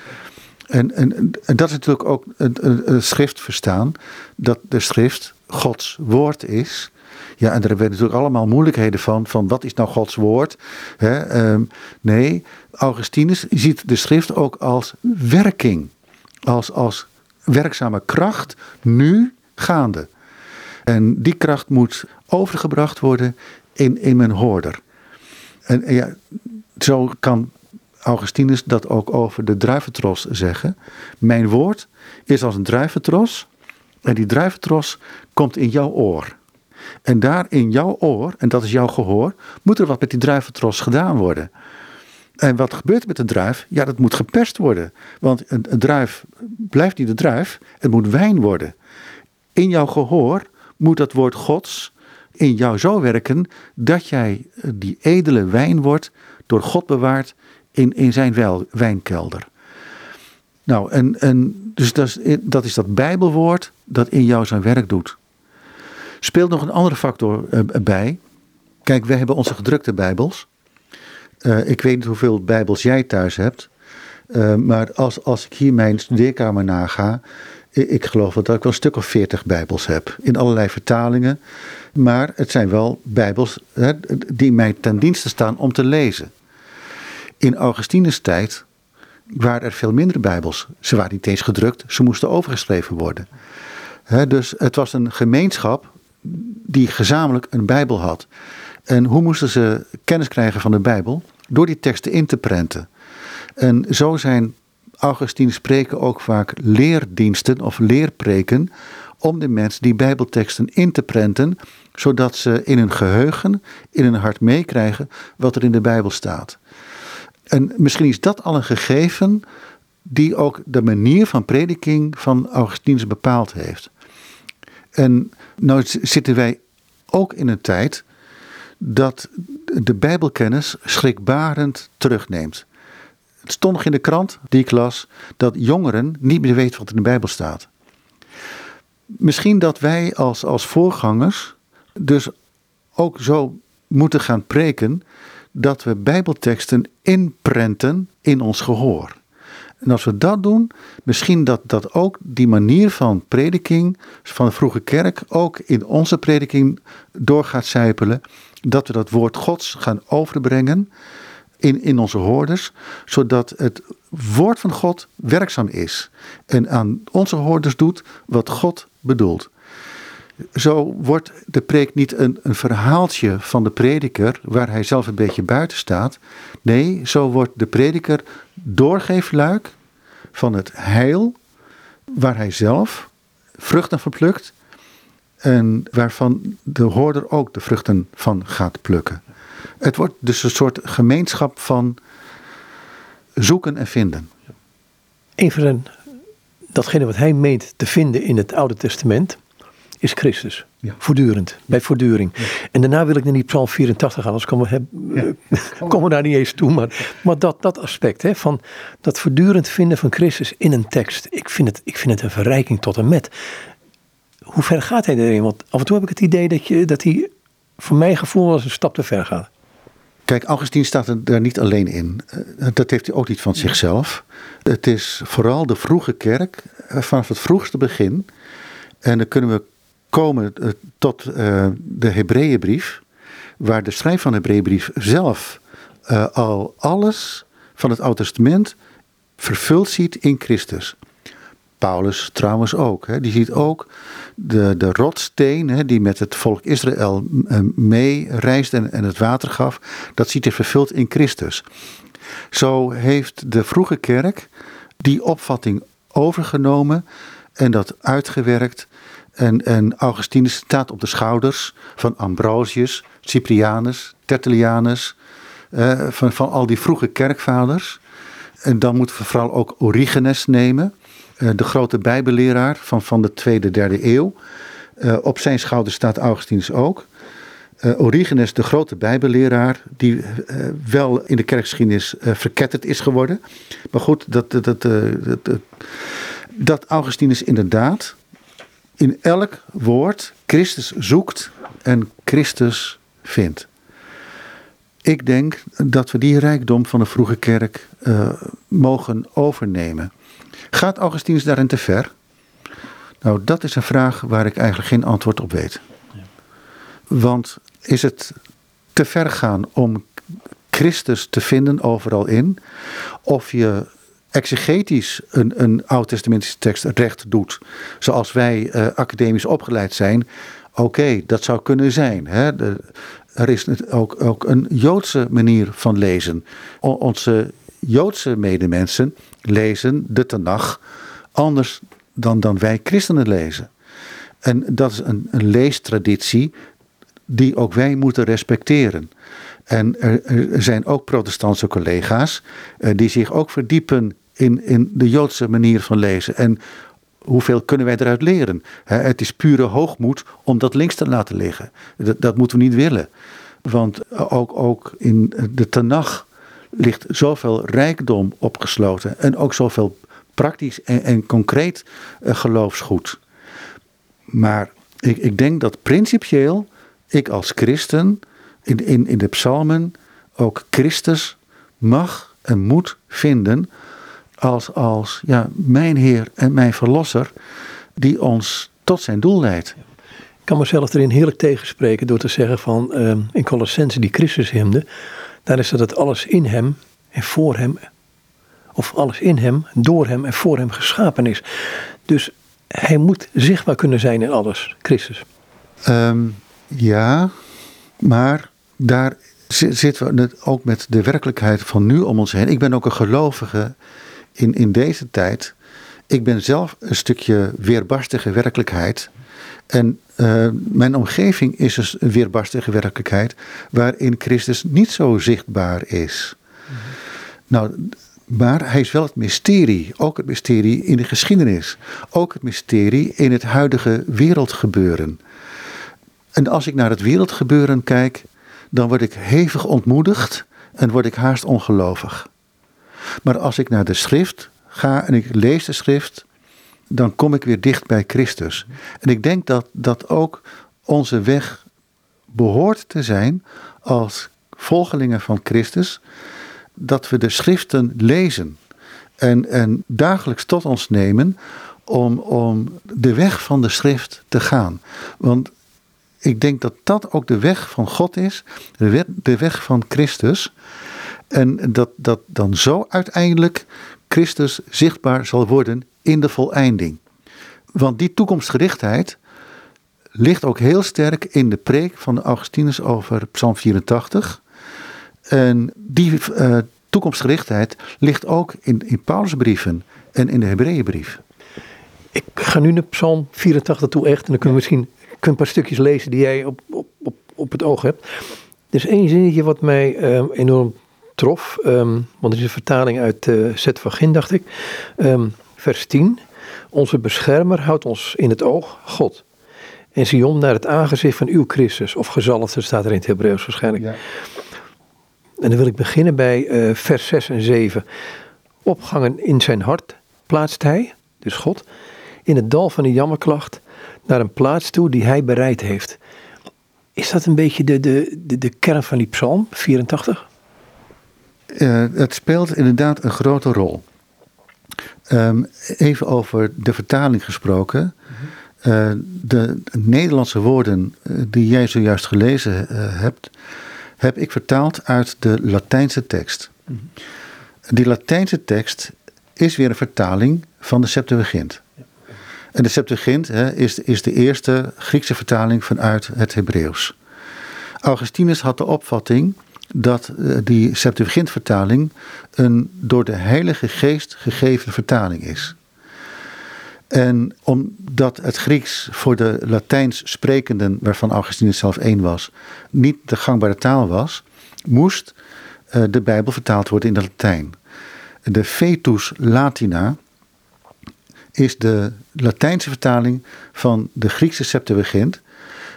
En, en, dat is natuurlijk ook een, schrift verstaan, dat de schrift Gods woord is. Ja, en daar hebben we natuurlijk allemaal moeilijkheden van, van wat is nou Gods woord? um, nee, Augustinus ziet de schrift ook als werking, als, als werkzame kracht, nu gaande. En die kracht moet overgebracht worden in, in mijn hoorder. En, en ja, zo kan Augustinus dat ook over de druiventros zeggen. Mijn woord is als een druiventros. En die druiventros komt in jouw oor. En daar in jouw oor, en dat is jouw gehoor, moet er wat met die druiventros gedaan worden. En wat gebeurt met de druif? Ja, dat moet geperst worden. Want een, een druif blijft niet de druif, het moet wijn worden. In jouw gehoor moet dat woord Gods in jou zo werken dat jij die edele wijn wordt, door God bewaard in, in zijn wel, wijnkelder. Nou, en, en dus dat is, dat is dat Bijbelwoord dat in jou zijn werk doet. Speelt nog een andere factor uh, bij. Kijk, wij hebben onze gedrukte Bijbels. Uh, ik weet niet hoeveel Bijbels jij thuis hebt. Uh, maar als, als ik hier mijn studeerkamer naga, ik, ik geloof dat ik wel een stuk of veertig Bijbels heb. In allerlei vertalingen. Maar het zijn wel Bijbels hè, die mij ten dienste staan om te lezen. In Augustinus tijd waren er veel minder Bijbels. Ze waren niet eens gedrukt, ze moesten overgeschreven worden. dus het was een gemeenschap die gezamenlijk een Bijbel had. En hoe moesten ze kennis krijgen van de Bijbel? Door die teksten in te prenten. En zo zijn Augustine spreken ook vaak leerdiensten of leerpreken om de mensen die Bijbelteksten in te prenten, zodat ze in hun geheugen, in hun hart meekrijgen wat er in de Bijbel staat. En misschien is dat al een gegeven die ook de manier van prediking van Augustinus bepaald heeft. En nou zitten wij ook in een tijd dat de Bijbelkennis schrikbarend terugneemt. Het stond nog in de krant, die ik las, dat jongeren niet meer weten wat in de Bijbel staat. Misschien dat wij als, als voorgangers dus ook zo moeten gaan preken dat we Bijbelteksten inprenten in ons gehoor. En als we dat doen, misschien dat, dat ook die manier van prediking van de vroege kerk ook in onze prediking door gaat zijpelen. Dat we dat woord Gods gaan overbrengen in, in onze hoorders, zodat het woord van God werkzaam is. En aan onze hoorders doet wat God bedoelt. Zo wordt de preek niet een, een verhaaltje van de prediker waar hij zelf een beetje buiten staat. Nee, zo wordt de prediker doorgeefluik van het heil waar hij zelf vruchten van plukt en waarvan de hoorder ook de vruchten van gaat plukken. Het wordt dus een soort gemeenschap van zoeken en vinden. Even datgene wat hij meent te vinden in het Oude Testament is Christus. Ja. Voortdurend, bij voortduring. En daarna wil ik naar die Psalm 84 gaan, anders komen we, ja. <laughs> daar niet eens toe. Maar, maar dat, dat aspect hè, van dat voortdurend vinden van Christus in een tekst, ik vind, het, ik vind het een verrijking tot en met. Hoe ver gaat hij erin? Want af en toe heb ik het idee dat, je, dat hij, voor mijn gevoel, was een stap te ver gaat. Kijk, Augustine staat er daar niet alleen in. Eh, dat heeft hij ook niet van zichzelf. Het is vooral de vroege kerk, eh, vanaf het vroegste begin. En dan kunnen we komen eh, tot de Hebreeënbrief, waar de schrijf van de Hebreeënbrief zelf al alles van het Oude Testament vervuld ziet in Christus. Paulus trouwens ook. Hè. Die ziet ook de, de rotsteen hè, die met het volk Israël mee reist en, en het water gaf. Dat ziet hij vervuld in Christus. Zo heeft de vroege kerk die opvatting overgenomen en dat uitgewerkt. En, en Augustinus staat op de schouders van Ambrosius, Cyprianus, Tertullianus, eh, van, van al die vroege kerkvaders. En dan moeten we vooral ook Origenes nemen. Eh, de grote bijbelleraar van, van de tweede, derde eeuw. Eh, op zijn schouder staat Augustinus ook. Origenes, de grote bijbelleraar, die wel in de kerkgeschiedenis verketterd is geworden. Maar goed, dat, dat, dat, dat Augustinus inderdaad in elk woord Christus zoekt en Christus vindt. Ik denk dat we die rijkdom van de vroege kerk mogen overnemen. Gaat Augustinus daarin te ver? Nou, dat is een vraag waar ik eigenlijk geen antwoord op weet. Want is het te ver gaan om Christus te vinden overal in? Of je exegetisch een, een oud-testamentische tekst recht doet, zoals wij uh, academisch opgeleid zijn, oké, dat zou kunnen zijn. Hè? er is ook, ook een Joodse manier van lezen. onze Joodse medemensen lezen de Tanach anders dan, dan wij christenen lezen. En dat is een, een leestraditie die ook wij moeten respecteren. En er, zijn ook protestantse collega's uh, die zich ook verdiepen in, in de Joodse manier van lezen. En hoeveel kunnen wij eruit leren? het is pure hoogmoed om dat links te laten liggen. Dat, dat moeten we niet willen. Want ook, ook in de Tanach ligt zoveel rijkdom opgesloten en ook zoveel praktisch en, en concreet uh, geloofsgoed. Maar ik, ik denk dat principieel ik als christen in, in, in de psalmen ook Christus mag en moet vinden als, als ja, mijn Heer en mijn Verlosser die ons tot zijn doel leidt. Ik kan mezelf erin heerlijk tegenspreken door te zeggen van uh, in Colossense die Christus hemde, daar is dat het alles in hem en voor hem, of alles in hem, door hem en voor hem geschapen is. Dus hij moet zichtbaar kunnen zijn in alles, Christus. Ehm, ja, maar daar zitten we ook met de werkelijkheid van nu om ons heen. Ik ben ook een gelovige in, in deze tijd. Ik ben zelf een stukje weerbarstige werkelijkheid. En uh, mijn omgeving is dus een weerbarstige werkelijkheid waarin Christus niet zo zichtbaar is. Nou, maar hij is wel het mysterie, ook het mysterie in de geschiedenis, ook het mysterie in het huidige wereldgebeuren. En als ik naar het wereldgebeuren kijk, dan word ik hevig ontmoedigd en word ik haast ongelovig. Maar als ik naar de schrift ga en ik lees de schrift, dan kom ik weer dicht bij Christus. En ik denk dat dat ook onze weg behoort te zijn als volgelingen van Christus, dat we de schriften lezen en, en dagelijks tot ons nemen om, om de weg van de schrift te gaan. Want ik denk dat dat ook de weg van God is, de weg van Christus. En dat, dat dan zo uiteindelijk Christus zichtbaar zal worden in de voleinding. Want die toekomstgerichtheid ligt ook heel sterk in de preek van Augustinus over Psalm 84. En die uh, toekomstgerichtheid ligt ook in, in Paulusbrieven en in de Hebreeënbrief. Ik ga nu naar Psalm 84 toe echt. En dan kunnen we misschien kun een paar stukjes lezen die jij op, op, op, op het oog hebt. Er is één zinnetje wat mij uh, enorm trof. Um, want het is een vertaling uit uh, Zet van Gin, dacht ik. Um, vers 10. Onze beschermer houdt ons in het oog, God. En om naar het aangezicht van uw Christus. Of gezalfde staat er in het Hebreeuws waarschijnlijk. Ja. En dan wil ik beginnen bij uh, vers 6 en 7. Opgangen in zijn hart plaatst hij, dus God, in het dal van de jammerklacht, naar een plaats toe die hij bereid heeft. Is dat een beetje de, de, de, de kern van die psalm, 84? Uh, het speelt inderdaad een grote rol. Um, even over de vertaling gesproken. Uh, de Nederlandse woorden uh, die jij zojuist gelezen hebt, heb ik vertaald uit de Latijnse tekst. -hmm. Die Latijnse tekst is weer een vertaling van de Septuagint. En de Septuagint hè, is, is de eerste Griekse vertaling vanuit het Hebreeuws. Augustinus had de opvatting dat uh, die Septuagint-vertaling een door de Heilige Geest gegeven vertaling is. En omdat het Grieks voor de Latijns sprekenden, waarvan Augustinus zelf één was, niet de gangbare taal was, moest uh, de Bijbel vertaald worden in de Latijn. De Fetus Latina is de Latijnse vertaling van de Griekse Septuagint.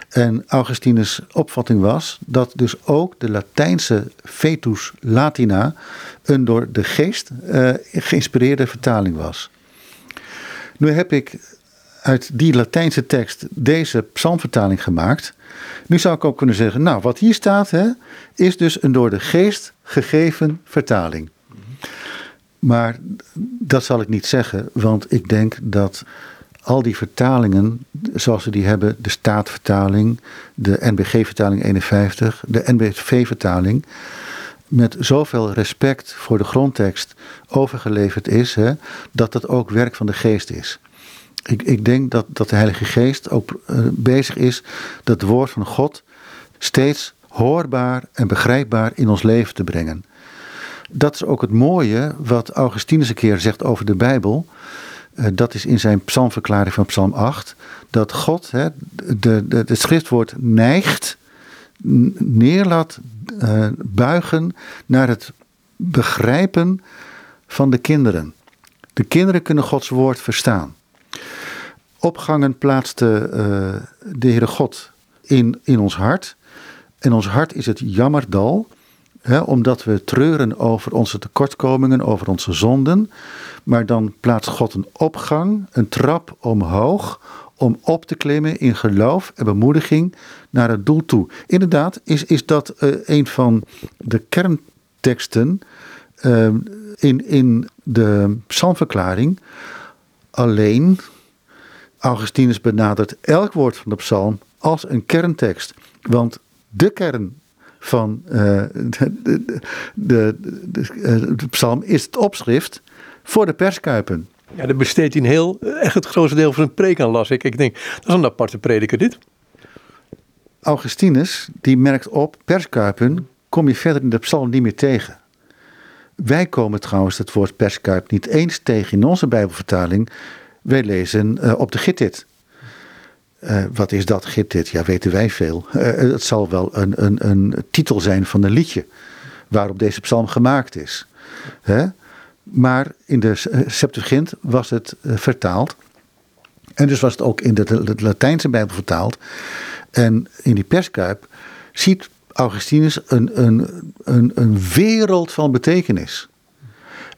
En Augustinus' opvatting was dat dus ook de Latijnse Fetus Latina een door de geest uh, geïnspireerde vertaling was. Nu heb ik uit die Latijnse tekst deze psalmvertaling gemaakt. Nu zou ik ook kunnen zeggen, nou wat hier staat hè, is dus een door de geest gegeven vertaling. Maar dat zal ik niet zeggen, want ik denk dat al die vertalingen, zoals we die hebben, de Staatvertaling, de NBG-vertaling 51, de NBV-vertaling, met zoveel respect voor de grondtekst overgeleverd is, hè, dat dat ook werk van de geest is. Ik, ik denk dat, dat de Heilige Geest ook uh, bezig is dat het woord van God steeds hoorbaar en begrijpbaar in ons leven te brengen. Dat is ook het mooie wat Augustinus een keer zegt over de Bijbel. Uh, dat is in zijn psalmverklaring van Psalm 8. Dat God hè, de, de, het schriftwoord neigt, neer laat uh, buigen naar het begrijpen van de kinderen. De kinderen kunnen Gods woord verstaan. Opgangen plaatste uh, de Heere God in, in ons hart. En ons hart is het jammerdal omdat we treuren over onze tekortkomingen, over onze zonden. Maar dan plaatst God een opgang, een trap omhoog, om op te klimmen in geloof en bemoediging naar het doel toe. Inderdaad, is, is dat uh, een van de kernteksten uh, in, in de psalmverklaring. Alleen, Augustinus benadert elk woord van de psalm als een kerntekst. Want de kern van <laughs> uh, de, de, de, de, psalm is het opschrift voor de perskuipen. Ja, daar besteedt hij heel, echt het grootste deel van zijn preek aan, las ik. Ik denk, dat is een aparte prediker dit. Augustinus, die merkt op, perskuipen kom je verder in de psalm niet meer tegen. Wij komen trouwens het woord perskuip niet eens tegen in onze Bijbelvertaling. Wij lezen uh, op de Gittit. Uh, wat is dat, Gittit? Ja, weten wij veel. Uh, het zal wel een, een, een titel zijn van een liedje waarop deze psalm gemaakt is. Hè? Maar in de Septuagint was het uh, vertaald. En dus was het ook in de, Latijnse Bijbel vertaald. En in die perskuip ziet Augustinus een, een, een, een wereld van betekenis.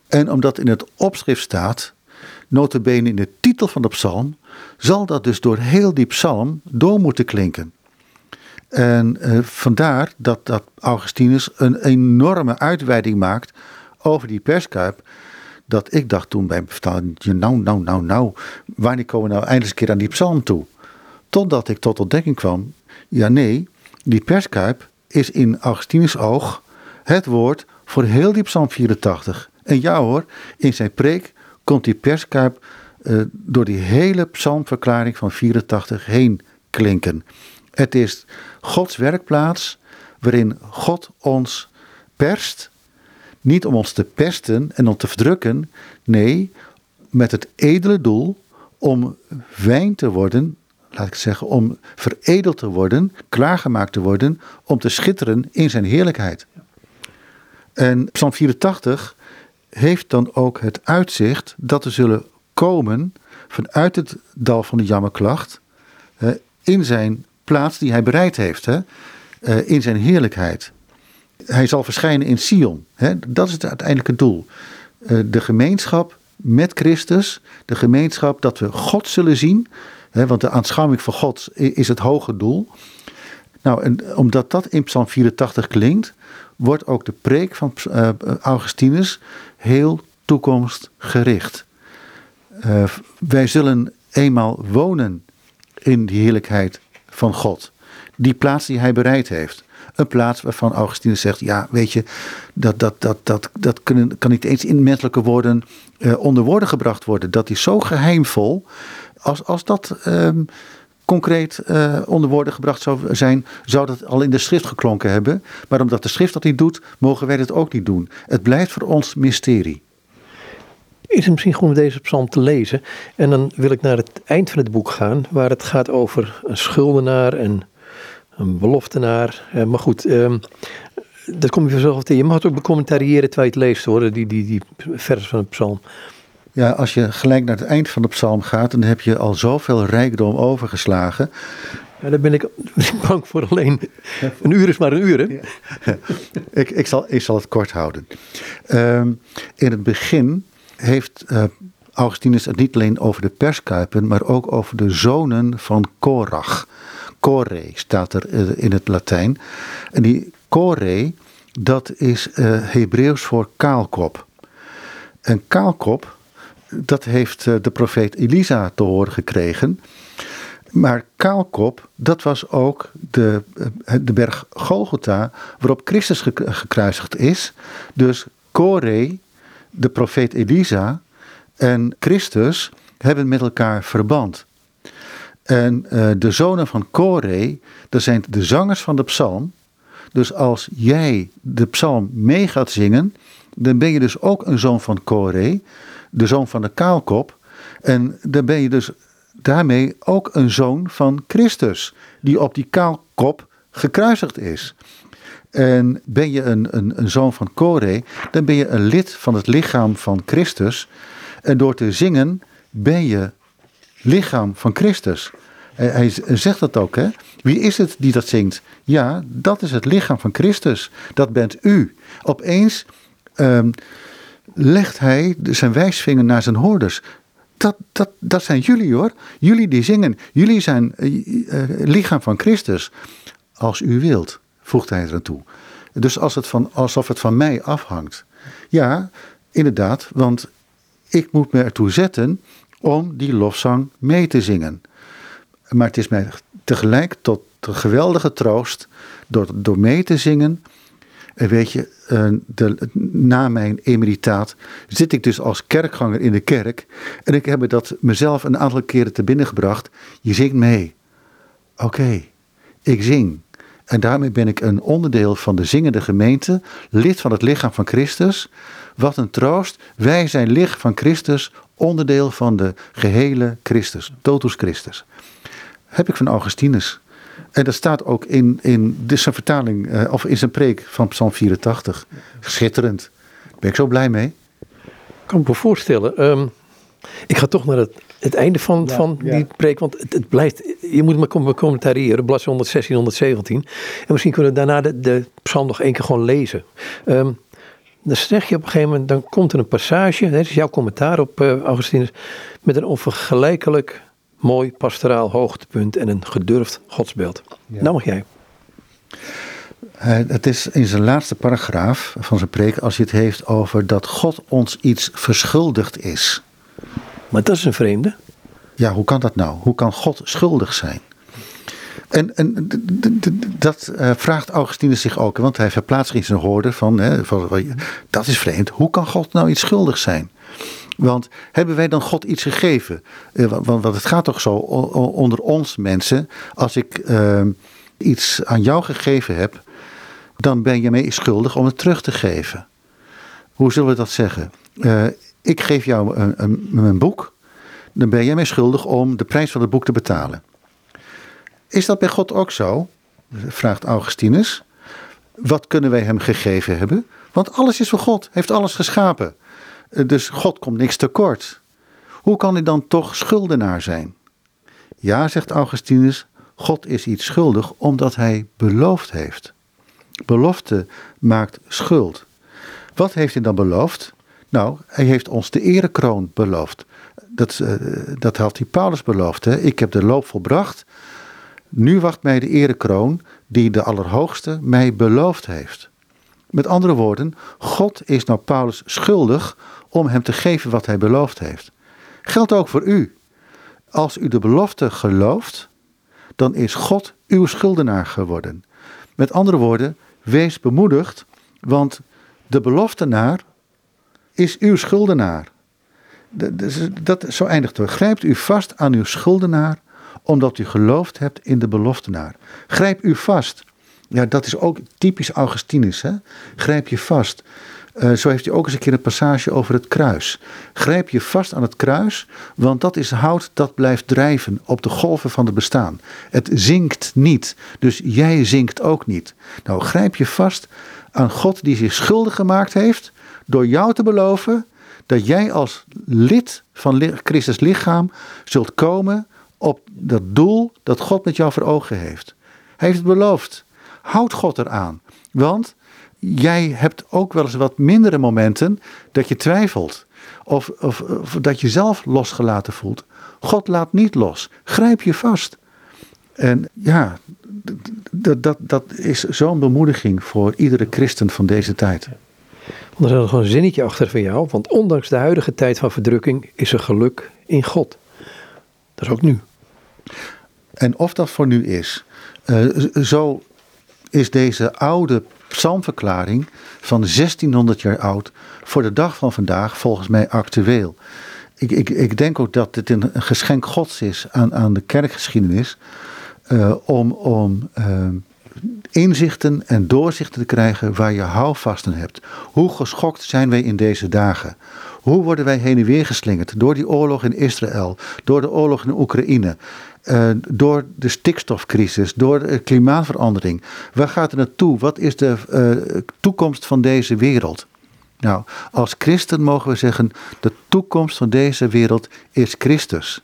En omdat in het opschrift staat, notabene in de titel van de psalm, zal dat dus door heel die psalm door moeten klinken. En uh, vandaar dat, dat Augustinus een enorme uitweiding maakt over die perskuip. Dat ik dacht toen bij vertaling, nou, nou, nou, nou, wanneer komen we nou eindelijk een keer aan die psalm toe? Totdat ik tot ontdekking kwam, ja nee, die perskuip is in Augustinus' oog het woord voor heel die psalm 84. En ja hoor, in zijn preek komt die perskuip uh, door die hele psalmverklaring van 84 heen klinken. Het is Gods werkplaats waarin God ons perst. Niet om ons te pesten en om te verdrukken. Nee, met het edele doel om wijn te worden, laat ik zeggen, om veredeld te worden, klaargemaakt te worden, om te schitteren in zijn heerlijkheid. En Psalm 84 heeft dan ook het uitzicht dat er zullen komen vanuit het dal van de jammerklacht in zijn plaats die hij bereid heeft, eh, in zijn heerlijkheid. Hij zal verschijnen in Sion. Hè, dat is het uiteindelijke doel. Eh, de gemeenschap met Christus, de gemeenschap dat we God zullen zien, hè, want de aanschouwing van God is het hoge doel. Nou, en omdat dat in Psalm 84 klinkt, wordt ook de preek van uh, Augustinus heel toekomstgericht. Uh, wij zullen eenmaal wonen in die heerlijkheid van God. Die plaats die hij bereid heeft. Een plaats waarvan Augustinus zegt: ja, weet je, dat, dat, dat, dat, dat kunnen, kan niet eens in menselijke woorden uh, onder woorden gebracht worden. Dat is zo geheimvol. Als, als dat um, concreet uh, onder woorden gebracht zou zijn, zou dat al in de schrift geklonken hebben. Maar omdat de schrift dat niet doet, mogen wij dat ook niet doen. Het blijft voor ons mysterie. Is het misschien goed om deze psalm te lezen? En dan wil ik naar het eind van het boek gaan, waar het gaat over een schuldenaar en een beloftenaar. Uh, maar goed, um, dat kom je vanzelf tegen. Je mag het ook becommentariëren terwijl je het leest hoor, die, die, die vers van de psalm. Ja, als je gelijk naar het eind van de psalm gaat, dan heb je al zoveel rijkdom overgeslagen. Ja, daar ben ik <laughs> bang voor alleen. Een uur is maar een uur, hè? <laughs> ik, ik, zal, ik zal het kort houden. Um, in het begin heeft uh, Augustinus het niet alleen over de perskuipen, maar ook over de zonen van Korach. Kore staat er uh, in het Latijn. En die Kore, dat is uh, Hebreeuws voor kaalkop. En kaalkop, dat heeft uh, de profeet Elisa te horen gekregen. Maar kaalkop, dat was ook de, de berg Golgotha waarop Christus ge gekruisigd is. Dus Kore, de profeet Elisa en Christus hebben met elkaar verband. En uh, de zonen van Kore, dat zijn de zangers van de psalm. Dus als jij de psalm mee gaat zingen, dan ben je dus ook een zoon van Kore, de zoon van de kaalkop. En dan ben je dus daarmee ook een zoon van Christus, die op die kaalkop gekruisigd is. En ben je een, een, een zoon van Kore, dan ben je een lid van het lichaam van Christus. En door te zingen ben je lichaam van Christus. Hij zegt dat ook, hè? Wie is het die dat zingt? Ja, dat is het lichaam van Christus. Dat bent u. Opeens um, legt hij zijn wijsvinger naar zijn hoorders. Dat, dat, dat zijn jullie hoor. Jullie die zingen. Jullie zijn uh, lichaam van Christus. Als u wilt, voegt hij er aan toe. Dus als het van, alsof het van mij afhangt. Ja, inderdaad, want ik moet me ertoe zetten om die lofzang mee te zingen. Maar het is mij tegelijk tot geweldige troost door, door mee te zingen. En weet je, eh, de, na mijn emeritaat zit ik dus als kerkganger in de kerk. En ik heb dat mezelf een aantal keren te binnen gebracht. Je zingt mee. Oké, ik zing. En daarmee ben ik een onderdeel van de zingende gemeente, lid van het lichaam van Christus. Wat een troost. Wij zijn licht van Christus, onderdeel van de gehele Christus, totus Christus heb ik van Augustinus. En dat staat ook in, in zijn vertaling, uh, of in zijn preek van Psalm 84. Schitterend. Daar ben ik zo blij mee. Ik kan me voorstellen. Um, ik ga toch naar het, het einde van, ja, van ja. die preek, want het, het, blijft, je moet maar commentariëren, bladzijde 116, 117. En misschien kunnen we daarna de, de psalm nog één keer gewoon lezen. Um, dan zeg je op een gegeven moment, dan komt er een passage, dat is jouw commentaar op uh, Augustinus, met een onvergelijkelijk mooi pastoraal hoogtepunt en een gedurfd godsbeeld. Ja. Nou mag jij. Uh, het is in zijn laatste paragraaf van zijn preek als hij het heeft over dat God ons iets verschuldigd is. Maar dat is een vreemde. Ja, hoe kan dat nou? Hoe kan God schuldig zijn? En, en dat uh, vraagt Augustinus zich ook, want hij verplaatst in zijn hoorde van, hè, van, dat is vreemd. Hoe kan God nou iets schuldig zijn? Want hebben wij dan God iets gegeven? Uh, want, het gaat toch zo onder ons mensen. Als ik uh, iets aan jou gegeven heb, dan ben je mee schuldig om het terug te geven. Hoe zullen we dat zeggen? Uh, ik geef jou een, een, boek, dan ben jij mij schuldig om de prijs van het boek te betalen. Is dat bij God ook zo? Vraagt Augustinus. Wat kunnen wij hem gegeven hebben? Want alles is voor God, heeft alles geschapen. Eh, dus God komt niks tekort. Hoe kan hij dan toch schuldenaar zijn? Ja, zegt Augustinus, God is iets schuldig omdat hij beloofd heeft. Belofte maakt schuld. Wat heeft hij dan beloofd? Nou, hij heeft ons de erekroon beloofd. Dat, uh, dat had hij Paulus beloofd. Hè? Ik heb de loop volbracht. Nu wacht mij de erekroon die de Allerhoogste mij beloofd heeft. Met andere woorden, God is nou Paulus schuldig om hem te geven wat hij beloofd heeft. Geldt ook voor u. Als u de belofte gelooft, dan is God uw schuldenaar geworden. Met andere woorden, wees bemoedigd, want de beloftenaar is uw schuldenaar. Dat, zo eindigt het. Grijpt u vast aan uw schuldenaar, omdat u geloofd hebt in de beloftenaar. Grijp u vast. Ja, dat is ook typisch Augustinus. Hè? Grijp je vast. Uh, zo heeft hij ook eens een keer een passage over het kruis. Grijp je vast aan het kruis, want dat is hout dat blijft drijven op de golven van het bestaan. Het zinkt niet, dus jij zinkt ook niet. Nou, grijp je vast aan God die zich schuldig gemaakt heeft door jou te beloven dat jij als lid van Christus lichaam zult komen op dat doel dat God met jou voor ogen heeft. Hij heeft het beloofd. Houd God eraan. Want jij hebt ook wel eens wat mindere momenten dat je twijfelt. Of, of, dat je zelf losgelaten voelt. God laat niet los. Grijp je vast. En ja, dat, dat, dat is zo'n bemoediging voor iedere christen van deze tijd. er is nog een zinnetje achter van jou. Want ondanks de huidige tijd van verdrukking is er geluk in God. Dat is ook nu. En of dat voor nu is. Uh, zo is deze oude psalmverklaring van 1600 jaar oud voor de dag van vandaag volgens mij actueel. Ik, ik, ik denk ook dat het een geschenk Gods is aan, aan de kerkgeschiedenis uh, om, om uh, inzichten en doorzichten te krijgen waar je houvasten hebt. Hoe geschokt zijn wij in deze dagen? Hoe worden wij heen en weer geslingerd door die oorlog in Israël, door de oorlog in Oekraïne? Uh, door de stikstofcrisis, door de klimaatverandering. Waar gaat het naartoe? Wat is de uh, toekomst van deze wereld? Nou, als christen mogen we zeggen: de toekomst van deze wereld is Christus.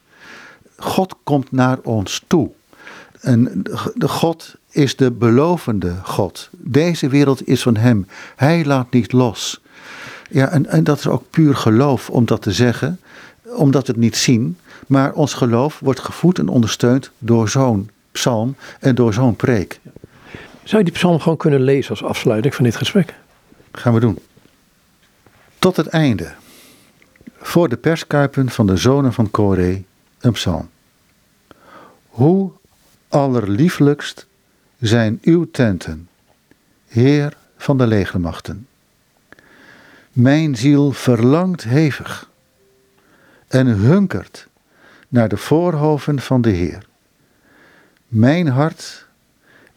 God komt naar ons toe. En de God is de belovende God. Deze wereld is van Hem. Hij laat niet los. Ja, en, en dat is ook puur geloof om dat te zeggen, omdat we het niet zien. Maar ons geloof wordt gevoed en ondersteund door zo'n psalm en door zo'n preek. Zou je die psalm gewoon kunnen lezen als afsluiting van dit gesprek? Gaan we doen. Tot het einde. Voor de perskuipen van de zonen van Koré een psalm. Hoe allerlieflijkst zijn uw tenten, Heer van de legermachten. Mijn ziel verlangt hevig en hunkert naar de voorhoven van de Heer. Mijn hart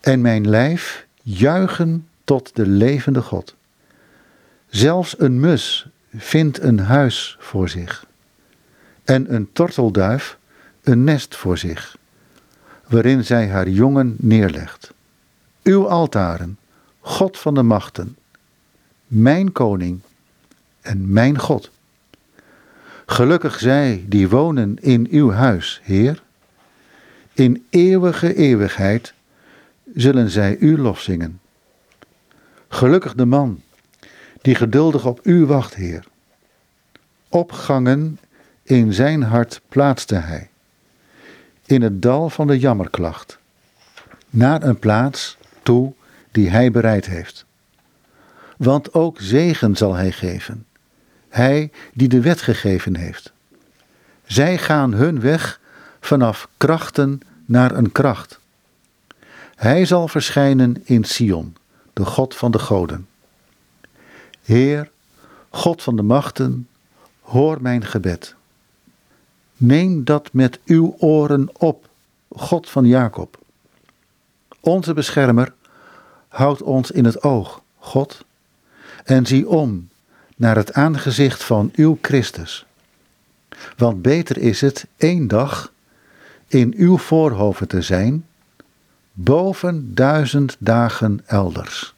en mijn lijf juichen tot de levende God. Zelfs een mus vindt een huis voor zich en een tortelduif een nest voor zich, waarin zij haar jongen neerlegt. Uw altaren, God van de machten, mijn koning en mijn God. Gelukkig zij die wonen in uw huis, Heer. In eeuwige eeuwigheid zullen zij u lof zingen. Gelukkig de man die geduldig op u wacht, Heer. Opgangen in zijn hart plaatste hij, in het dal van de jammerklacht, naar een plaats toe die hij bereid heeft. Want ook zegen zal hij geven hij die de wet gegeven heeft. Zij gaan hun weg vanaf krachten naar een kracht. Hij zal verschijnen in Sion, de God van de goden. Heer, God van de machten, hoor mijn gebed. Neem dat met uw oren op, God van Jacob. Onze beschermer, houd ons in het oog, God, en zie om naar het aangezicht van uw Christus. Want beter is het één dag in uw voorhoven te zijn, boven duizend dagen elders.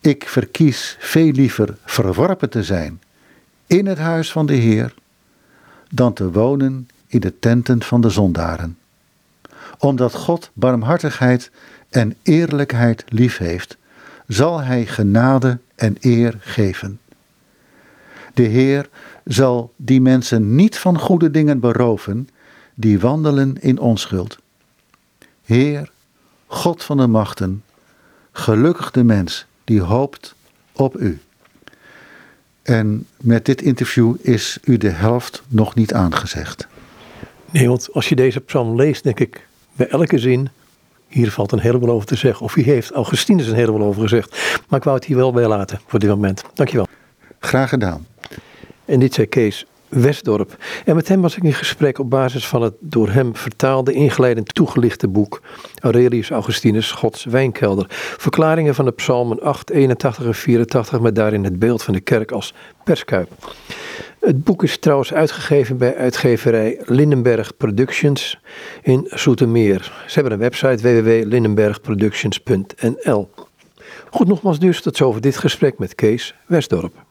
Ik verkies veel liever verworpen te zijn in het huis van de Heer, dan te wonen in de tenten van de zondaren. Omdat God barmhartigheid en eerlijkheid lief heeft, zal Hij genade en eer geven. De Heer zal die mensen niet van goede dingen beroven die wandelen in onschuld. Heer, God van de machten, gelukkig de mens die hoopt op u. En met dit interview is u de helft nog niet aangezegd. Nee, want als je deze psalm leest, denk ik bij elke zin, hier valt een heleboel over te zeggen. Of hier heeft Augustinus een heleboel over gezegd. Maar ik wou het hier wel bij laten voor dit moment. Dankjewel. Graag gedaan. En dit zei Kees Westdorp. En met hem was ik in gesprek op basis van het door hem vertaalde, ingeleid en toegelichte boek Aurelius Augustinus, Gods Wijnkelder. Verklaringen van de psalmen 8, 81 en 84 met daarin het beeld van de kerk als perskuip. Het boek is trouwens uitgegeven bij uitgeverij Lindenberg Productions in Zoetermeer. Ze hebben een website www.lindenbergproductions.nl. Goed, nogmaals dus tot zover dit gesprek met Kees Westdorp.